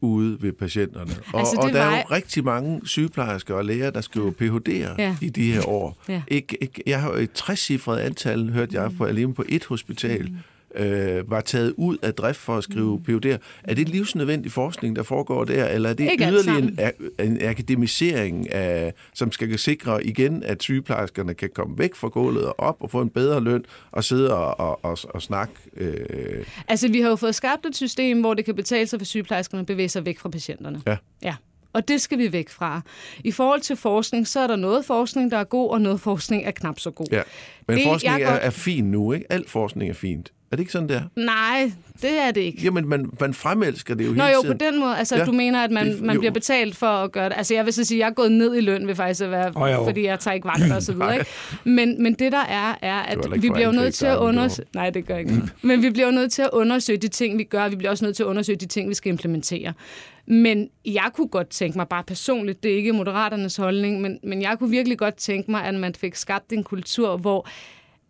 ude ved patienterne. Og,
Altså,
og der er
var
jo
jeg-
rigtig mange sygeplejersker og læger, der skriver PhD'er
Ja.
i de her år.
Ja.
Ikke, ikke, jeg har jo et 60-cifret antal, hørte jeg på, alene på et hospital, øh, var taget ud af drift for at skrive mm. PhD'er. Er det livsnødvendig forskning, der foregår der, eller er det
Ikke
yderligere en, en akademisering, af, som skal sikre igen, at sygeplejerskerne kan komme væk fra gulvet og op og få en bedre løn og sidde og, og, og, og snakke? Øh,
Altså, vi har jo fået skabt et system, hvor det kan betale sig for sygeplejerskerne at bevæge sig væk fra patienterne.
Ja.
Ja. Og det skal vi væk fra. I forhold til forskning, så er der noget forskning, der er god, og noget forskning er knap så god.
Ja, men
Det,
forskning er,
godt-
er fin nu, ikke? Al forskning er fint. Er det ikke sådan, der?
Nej, det er det ikke.
Jamen, man, man fremelsker det jo
Nå
hele
jo, på
tiden.
den måde. Altså,
Ja.
du mener, at man,
Det-
man
jo.
bliver betalt for at gøre det. Altså, jeg vil så sige, at jeg er gået ned i løn ved faktisk at være,
jo.
fordi jeg tager ikke vagter og så videre. Ikke? Men, men det der er, er, at vi bliver nødt til at undersøge... Nej, det gør ikke noget. Men vi bliver jo nødt til at undersøge de ting, vi gør. Vi bliver også nødt til at undersøge de ting, vi skal implementere. Men jeg kunne godt tænke mig, bare personligt, det er ikke moderaternes holdning, men, men jeg kunne virkelig godt tænke mig, at man fik skabt en kultur, hvor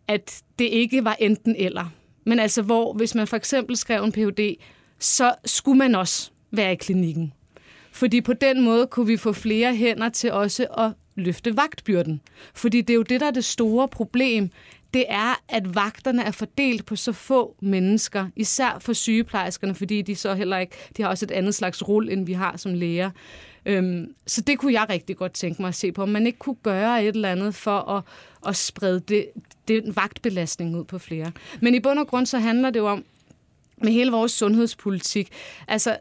at det ikke var enten eller. Men altså, hvor hvis man for eksempel skrev en Ph.D., så skulle man også være i klinikken. Fordi på den måde kunne vi få flere hænder til også at løfte vagtbyrden. Fordi det er jo det, der er det store problem. Det er, at vagterne er fordelt på så få mennesker, især for sygeplejerskerne, fordi de så heller ikke, de har også et andet slags rull, end vi har som læger. Øhm, så det kunne jeg rigtig godt tænke mig at se på, om man ikke kunne gøre et eller andet for at, at sprede det, den vagtbelastning ud på flere. Men i bund og grund så handler det jo om, med hele vores sundhedspolitik, altså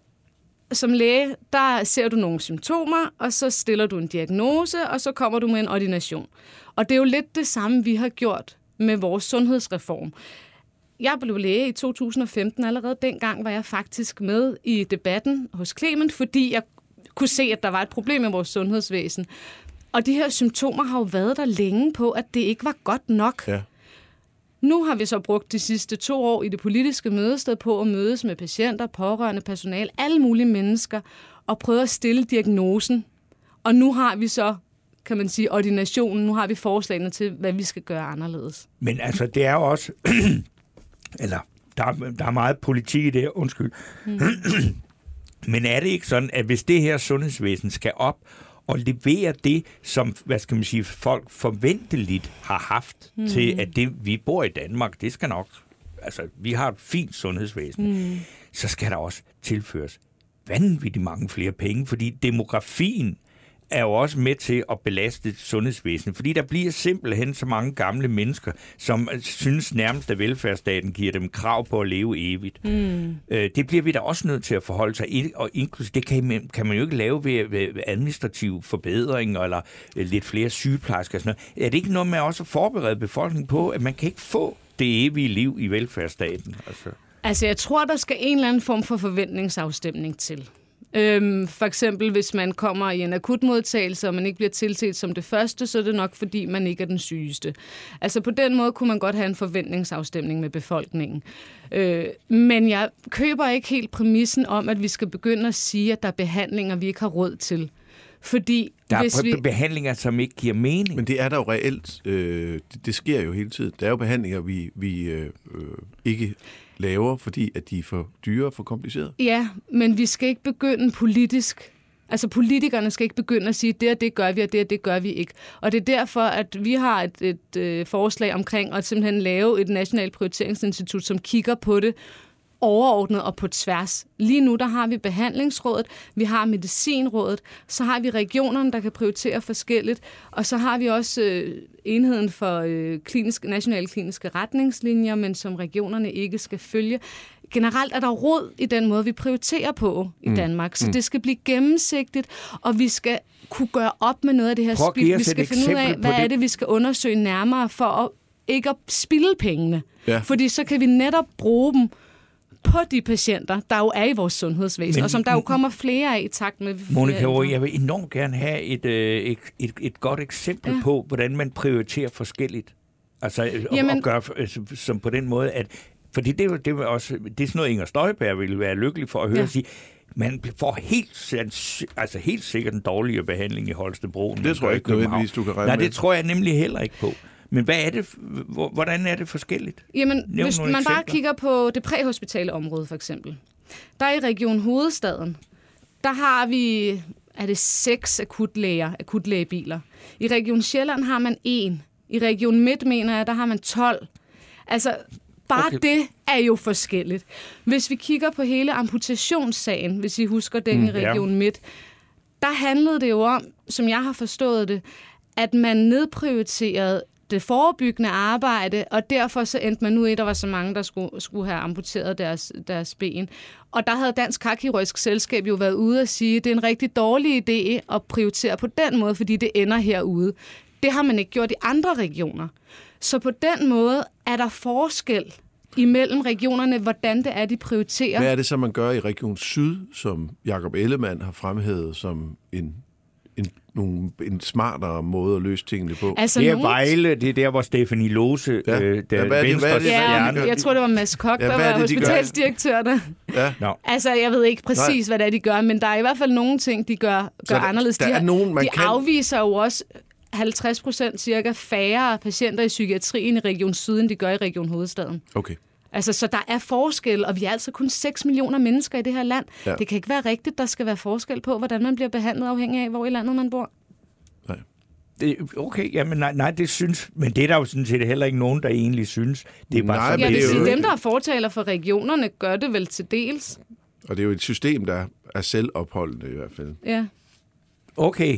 som læge, der ser du nogle symptomer, og så stiller du en diagnose, og så kommer du med en ordination. Og det er jo lidt det samme, vi har gjort med vores sundhedsreform. Jeg blev læge i 2015. Allerede dengang var jeg faktisk med i debatten hos Clement, fordi jeg kunne se, at der var et problem med vores sundhedsvæsen. Og de her symptomer har jo været der længe på, at det ikke var godt nok.
Ja.
Nu har vi så brugt de sidste to år i det politiske mødested på at mødes med patienter, pårørende, personal, alle mulige mennesker, og prøve at stille diagnosen. Og nu har vi så, kan man sige, ordinationen. Nu har vi forslagene til, hvad vi skal gøre anderledes.
Men altså, det er også... eller, der, er- der er meget politik i det, undskyld. Mm. Men er det ikke sådan, at hvis det her sundhedsvæsen skal op og levere det, som, hvad skal man sige, folk forventeligt har haft mm. til, at det, vi bor i Danmark, det skal nok... Altså, vi har et fint sundhedsvæsen. Mm. Så skal der også tilføres vanvittigt mange flere penge, fordi demografien er jo også med til at belaste sundhedsvæsenet, fordi der bliver simpelthen så mange gamle mennesker, som synes nærmest, at velfærdsstaten giver dem krav på at leve evigt. Mm. Øh, det bliver vi da også nødt til at forholde sig i, og inklusive det kan, man- kan man jo ikke lave ved, ved ved administrative forbedringer eller øh, lidt flere sygeplejersker og sådan noget. Er det ikke noget med også at forberede befolkningen på, at man kan ikke få det evige liv i velfærdsstaten? Altså.
Altså, jeg tror, der skal en eller anden form for forventningsafstemning til. Øhm, for eksempel, hvis man kommer i en akutmodtagelse, og man ikke bliver tilset som det første, så er det nok, fordi man ikke er den sygeste. Altså, på den måde kunne man godt have en forventningsafstemning med befolkningen. Øh, men jeg køber ikke helt præmissen om, at vi skal begynde at sige, at der er behandlinger, vi ikke har råd til. Fordi
Der er
hvis vi...
vi... behandlinger, som ikke giver mening.
Men det er der jo reelt. Øh, det, det sker jo hele tiden. Der er jo behandlinger, vi, vi øh, øh, ikke laver, fordi at de er for dyre og for komplicerede.
Ja, men vi skal ikke begynde politisk. Altså politikerne skal ikke begynde at sige, det og det gør vi, og det og det gør vi ikke. Og det er derfor, at vi har et, et øh, forslag omkring at simpelthen lave et nationalt prioriteringsinstitut, som kigger på det overordnet og på tværs. Lige nu der har vi behandlingsrådet, vi har medicinrådet, så har vi regionerne, der kan prioritere forskelligt, og så har vi også øh, enheden for øh, kliniske, nationale kliniske retningslinjer, men som regionerne ikke skal følge. Generelt er der råd i den måde, vi prioriterer på i mm. Danmark, så mm. det skal blive gennemsigtigt, og vi skal kunne gøre op med noget af det her spil. Vi skal finde ud af, hvad
det.
er det, vi skal undersøge nærmere for at ikke at spilde pengene.
Ja.
Fordi så kan vi netop bruge dem på de patienter, der jo er i vores sundhedsvæsen, Men, og som der jo kommer flere af i takt med...
Monika Aage, jeg vil enormt gerne have et, øh, et, et, et godt eksempel ja. på, hvordan man prioriterer forskelligt. Altså, Jamen, og, og gør som på den måde, at... Fordi det, det, er også, det er sådan noget, Inger Støjberg ville være lykkelig for at høre ja. sige, man får helt, altså helt sikkert en dårligere behandling i Holstebro.
Det tror jeg ikke nødvendigvis, du kan regne
Nej,
med.
det tror jeg nemlig heller ikke på. Men hvad er det, hvordan er det forskelligt?
Jamen, Nævn hvis man eksempler. bare kigger på det præhospitale område for eksempel. Der er i Region Hovedstaden, der har vi, er det seks akutlæger, akutlægebiler. I Region Sjælland har man en. I Region Midt, mener jeg, der har man 12. Altså, bare okay. det er jo forskelligt. Hvis vi kigger på hele amputationssagen, hvis I husker den mm, i Region ja. Midt, der handlede det jo om, som jeg har forstået det, at man nedprioriterede det forebyggende arbejde, og derfor så endte man ud i, at der var så mange, der skulle, skulle have amputeret deres, deres ben. Og der havde Dansk Karkirurgisk Selskab jo været ude og sige, at det er en rigtig dårlig idé at prioritere på den måde, fordi det ender herude. Det har man ikke gjort i andre regioner. Så på den måde er der forskel imellem regionerne, hvordan det er, de prioriterer.
Hvad er det så, man gør i Region Syd, som Jakob Ellemann har fremhævet som en en, nogle, en smartere måde at løse tingene på.
Altså, det er nogen... Vejle, det er der, hvor Stefanie Lose, ja. øh, der ja, hvad er det, hvad er det,
ja, jeg tror, det var Mads Kok, ja, der var hospitalsdirektør Ja. No. Altså, jeg ved ikke præcis, Nej. hvad det er, de gør, men der er i hvert fald nogle ting, de gør, gør der, anderledes.
Der
de,
er nogen, man
de
kan...
afviser jo også 50 procent cirka færre patienter i psykiatrien i Region Syd, end de gør i Region Hovedstaden.
Okay.
Altså, så der er forskel, og vi er altså kun 6 millioner mennesker i det her land. Ja. Det kan ikke være rigtigt, der skal være forskel på, hvordan man bliver behandlet afhængig af, hvor i landet man bor.
Nej. Det, okay, jamen nej, nej, det synes, men det er der jo sådan set heller ikke nogen, der egentlig synes. Det er bare
nej,
sådan,
ja,
det
er jo... dem, der er fortaler for regionerne, gør det vel til dels.
Og det er jo et system, der er selvopholdende i hvert fald.
Ja.
Okay,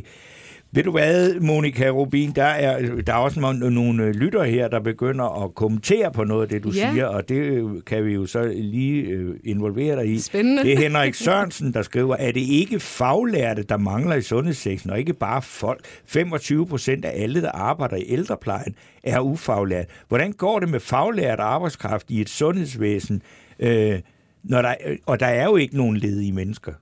ved du hvad, Monika Rubin, der er, der er også nogle, nogle lytter her, der begynder at kommentere på noget af det, du ja. siger, og det øh, kan vi jo så lige øh, involvere dig i.
Spændende.
Det er Henrik Sørensen, der skriver, er det ikke faglærte, der mangler i sundhedssektoren, og ikke bare folk? 25 procent af alle, der arbejder i ældreplejen, er ufaglærte. Hvordan går det med faglært arbejdskraft i et sundhedsvæsen, øh, når der, og der er jo ikke nogen ledige mennesker?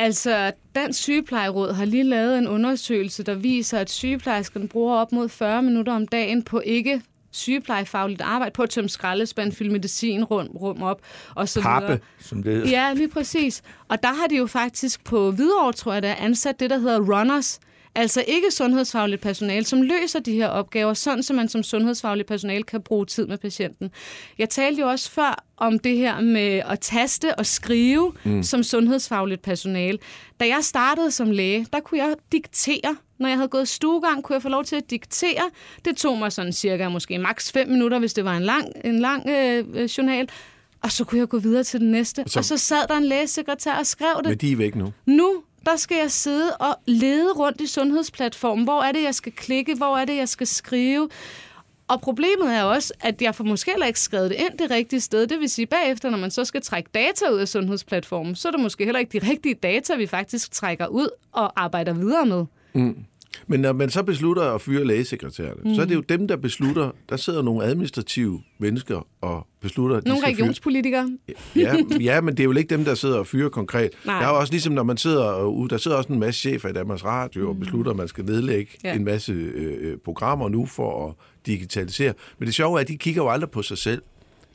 Altså, Dansk Sygeplejeråd har lige lavet en undersøgelse, der viser, at sygeplejerskerne bruger op mod 40 minutter om dagen på ikke sygeplejefagligt arbejde, på at tømme skraldespand, fylde medicin rum, rum op, og så
Pappe,
videre.
som det hedder.
Ja, lige præcis. Og der har de jo faktisk på Hvidovre, tror jeg, der ansat det, der hedder runners, Altså ikke sundhedsfagligt personale, som løser de her opgaver, sådan så man som sundhedsfagligt personale kan bruge tid med patienten. Jeg talte jo også før om det her med at taste og skrive mm. som sundhedsfagligt personale. Da jeg startede som læge, der kunne jeg diktere. Når jeg havde gået stuegang, kunne jeg få lov til at diktere. Det tog mig sådan cirka måske maks 5 minutter, hvis det var en lang, en lang øh, øh, journal. Og så kunne jeg gå videre til den næste. Så, og så sad der en lægesekretær og skrev det.
Men de er væk nu.
Nu der skal jeg sidde og lede rundt i sundhedsplatformen. Hvor er det, jeg skal klikke? Hvor er det, jeg skal skrive? Og problemet er også, at jeg får måske heller ikke skrevet det ind det rigtige sted. Det vil sige, bagefter, når man så skal trække data ud af sundhedsplatformen, så er det måske heller ikke de rigtige data, vi faktisk trækker ud og arbejder videre med.
Mm. Men når man så beslutter at fyre lægesekretærerne, mm. så er det jo dem, der beslutter, der sidder nogle administrative mennesker og beslutter... At
nogle regionspolitikere.
Ja, ja, men det er jo ikke dem, der sidder og fyrer konkret. Nej. Der er jo også ligesom, når man sidder der sidder også en masse chefer i Danmarks Radio mm. og beslutter, at man skal nedlægge ja. en masse øh, øh, programmer nu for at digitalisere. Men det sjove er, at de kigger jo aldrig på sig selv.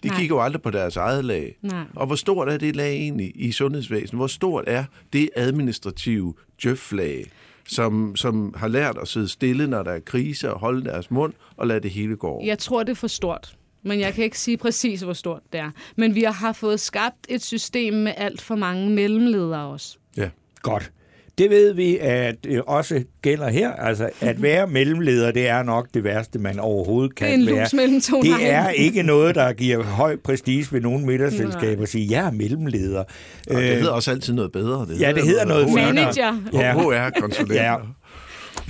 De Nej. kigger jo aldrig på deres eget lag.
Nej.
Og hvor stort er det lag egentlig i sundhedsvæsenet? Hvor stort er det administrative djøf-lag? Som, som har lært at sidde stille, når der er krise, og holde deres mund og lade det hele gå over?
Jeg tror, det er for stort. Men jeg kan ikke sige præcis, hvor stort det er. Men vi har fået skabt et system med alt for mange mellemledere også.
Ja.
Godt. Det ved vi, at det også gælder her. Altså, at være mellemleder, det er nok det værste, man overhovedet kan
Det er en
være.
mellem to
Det
negle.
er ikke noget, der giver høj prestige ved nogen middagsselskaber at sige, jeg er mellemleder.
Og det hedder også altid noget bedre. Det
ja, det hedder noget
HR.
finere.
Manager.
Ja.
HR-konsulenter.
Ja.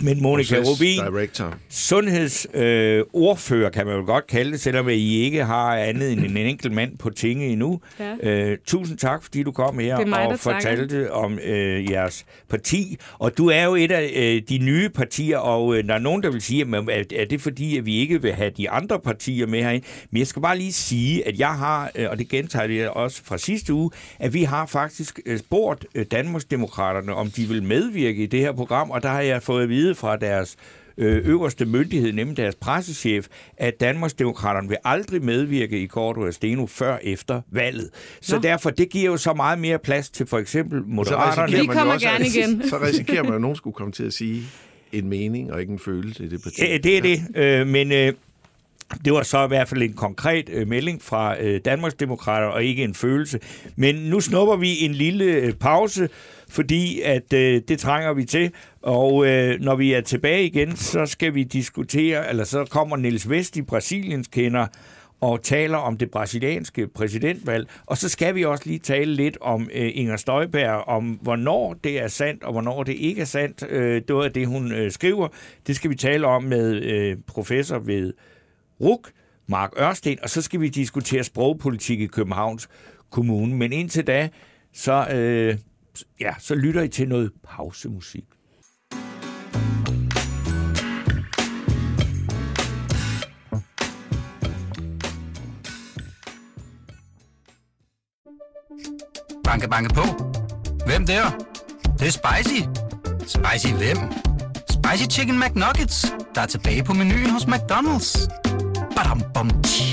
Men Monika
Process
Rubin,
Director.
sundhedsordfører øh, ordfører, kan man jo godt kalde det, selvom I ikke har andet end en enkelt mand på tinge endnu.
Ja.
Øh, tusind tak, fordi du kom her
er mig,
og
takker.
fortalte om øh, jeres parti. Og du er jo et af øh, de nye partier, og øh, der er nogen, der vil sige, at er, er det fordi, at vi ikke vil have de andre partier med herinde? Men jeg skal bare lige sige, at jeg har, øh, og det gentager jeg også fra sidste uge, at vi har faktisk øh, spurgt øh, Danmarksdemokraterne, om de vil medvirke i det her program, og der har jeg fået vide fra deres øh, øverste myndighed, nemlig deres pressechef, at Danmarksdemokraterne vil aldrig medvirke i Korto og Steno før efter valget. Så
Nå.
derfor, det giver jo så meget mere plads til for eksempel
Så
Moderaterne.
risikerer
Vi
man jo
kommer
også,
gerne igen.
Så risikerer man, at nogen skulle komme til at sige en mening og ikke en følelse i det parti.
Øh, Det er det, øh, men øh, det var så i hvert fald en konkret øh, melding fra øh, Danmarksdemokrater og ikke en følelse. Men nu snupper vi en lille øh, pause, fordi at øh, det trænger vi til. Og øh, når vi er tilbage igen, så skal vi diskutere, eller så kommer Niels Vest i Brasiliens kender og taler om det brasilianske præsidentvalg. Og så skal vi også lige tale lidt om øh, Inger Støjberg, om hvornår det er sandt, og hvornår det ikke er sandt. Øh, det var det, hun øh, skriver. Det skal vi tale om med øh, professor ved RUK, Mark Ørsten, og så skal vi diskutere sprogpolitik i Københavns Kommune. Men indtil da, så, øh, ja, så lytter I til noget pausemusik.
Banke, banke på. Hvem der? Det, det er spicy. Spicy hvem? Spicy Chicken McNuggets, der er tilbage på menuen hos McDonald's. Badum, bom, tji.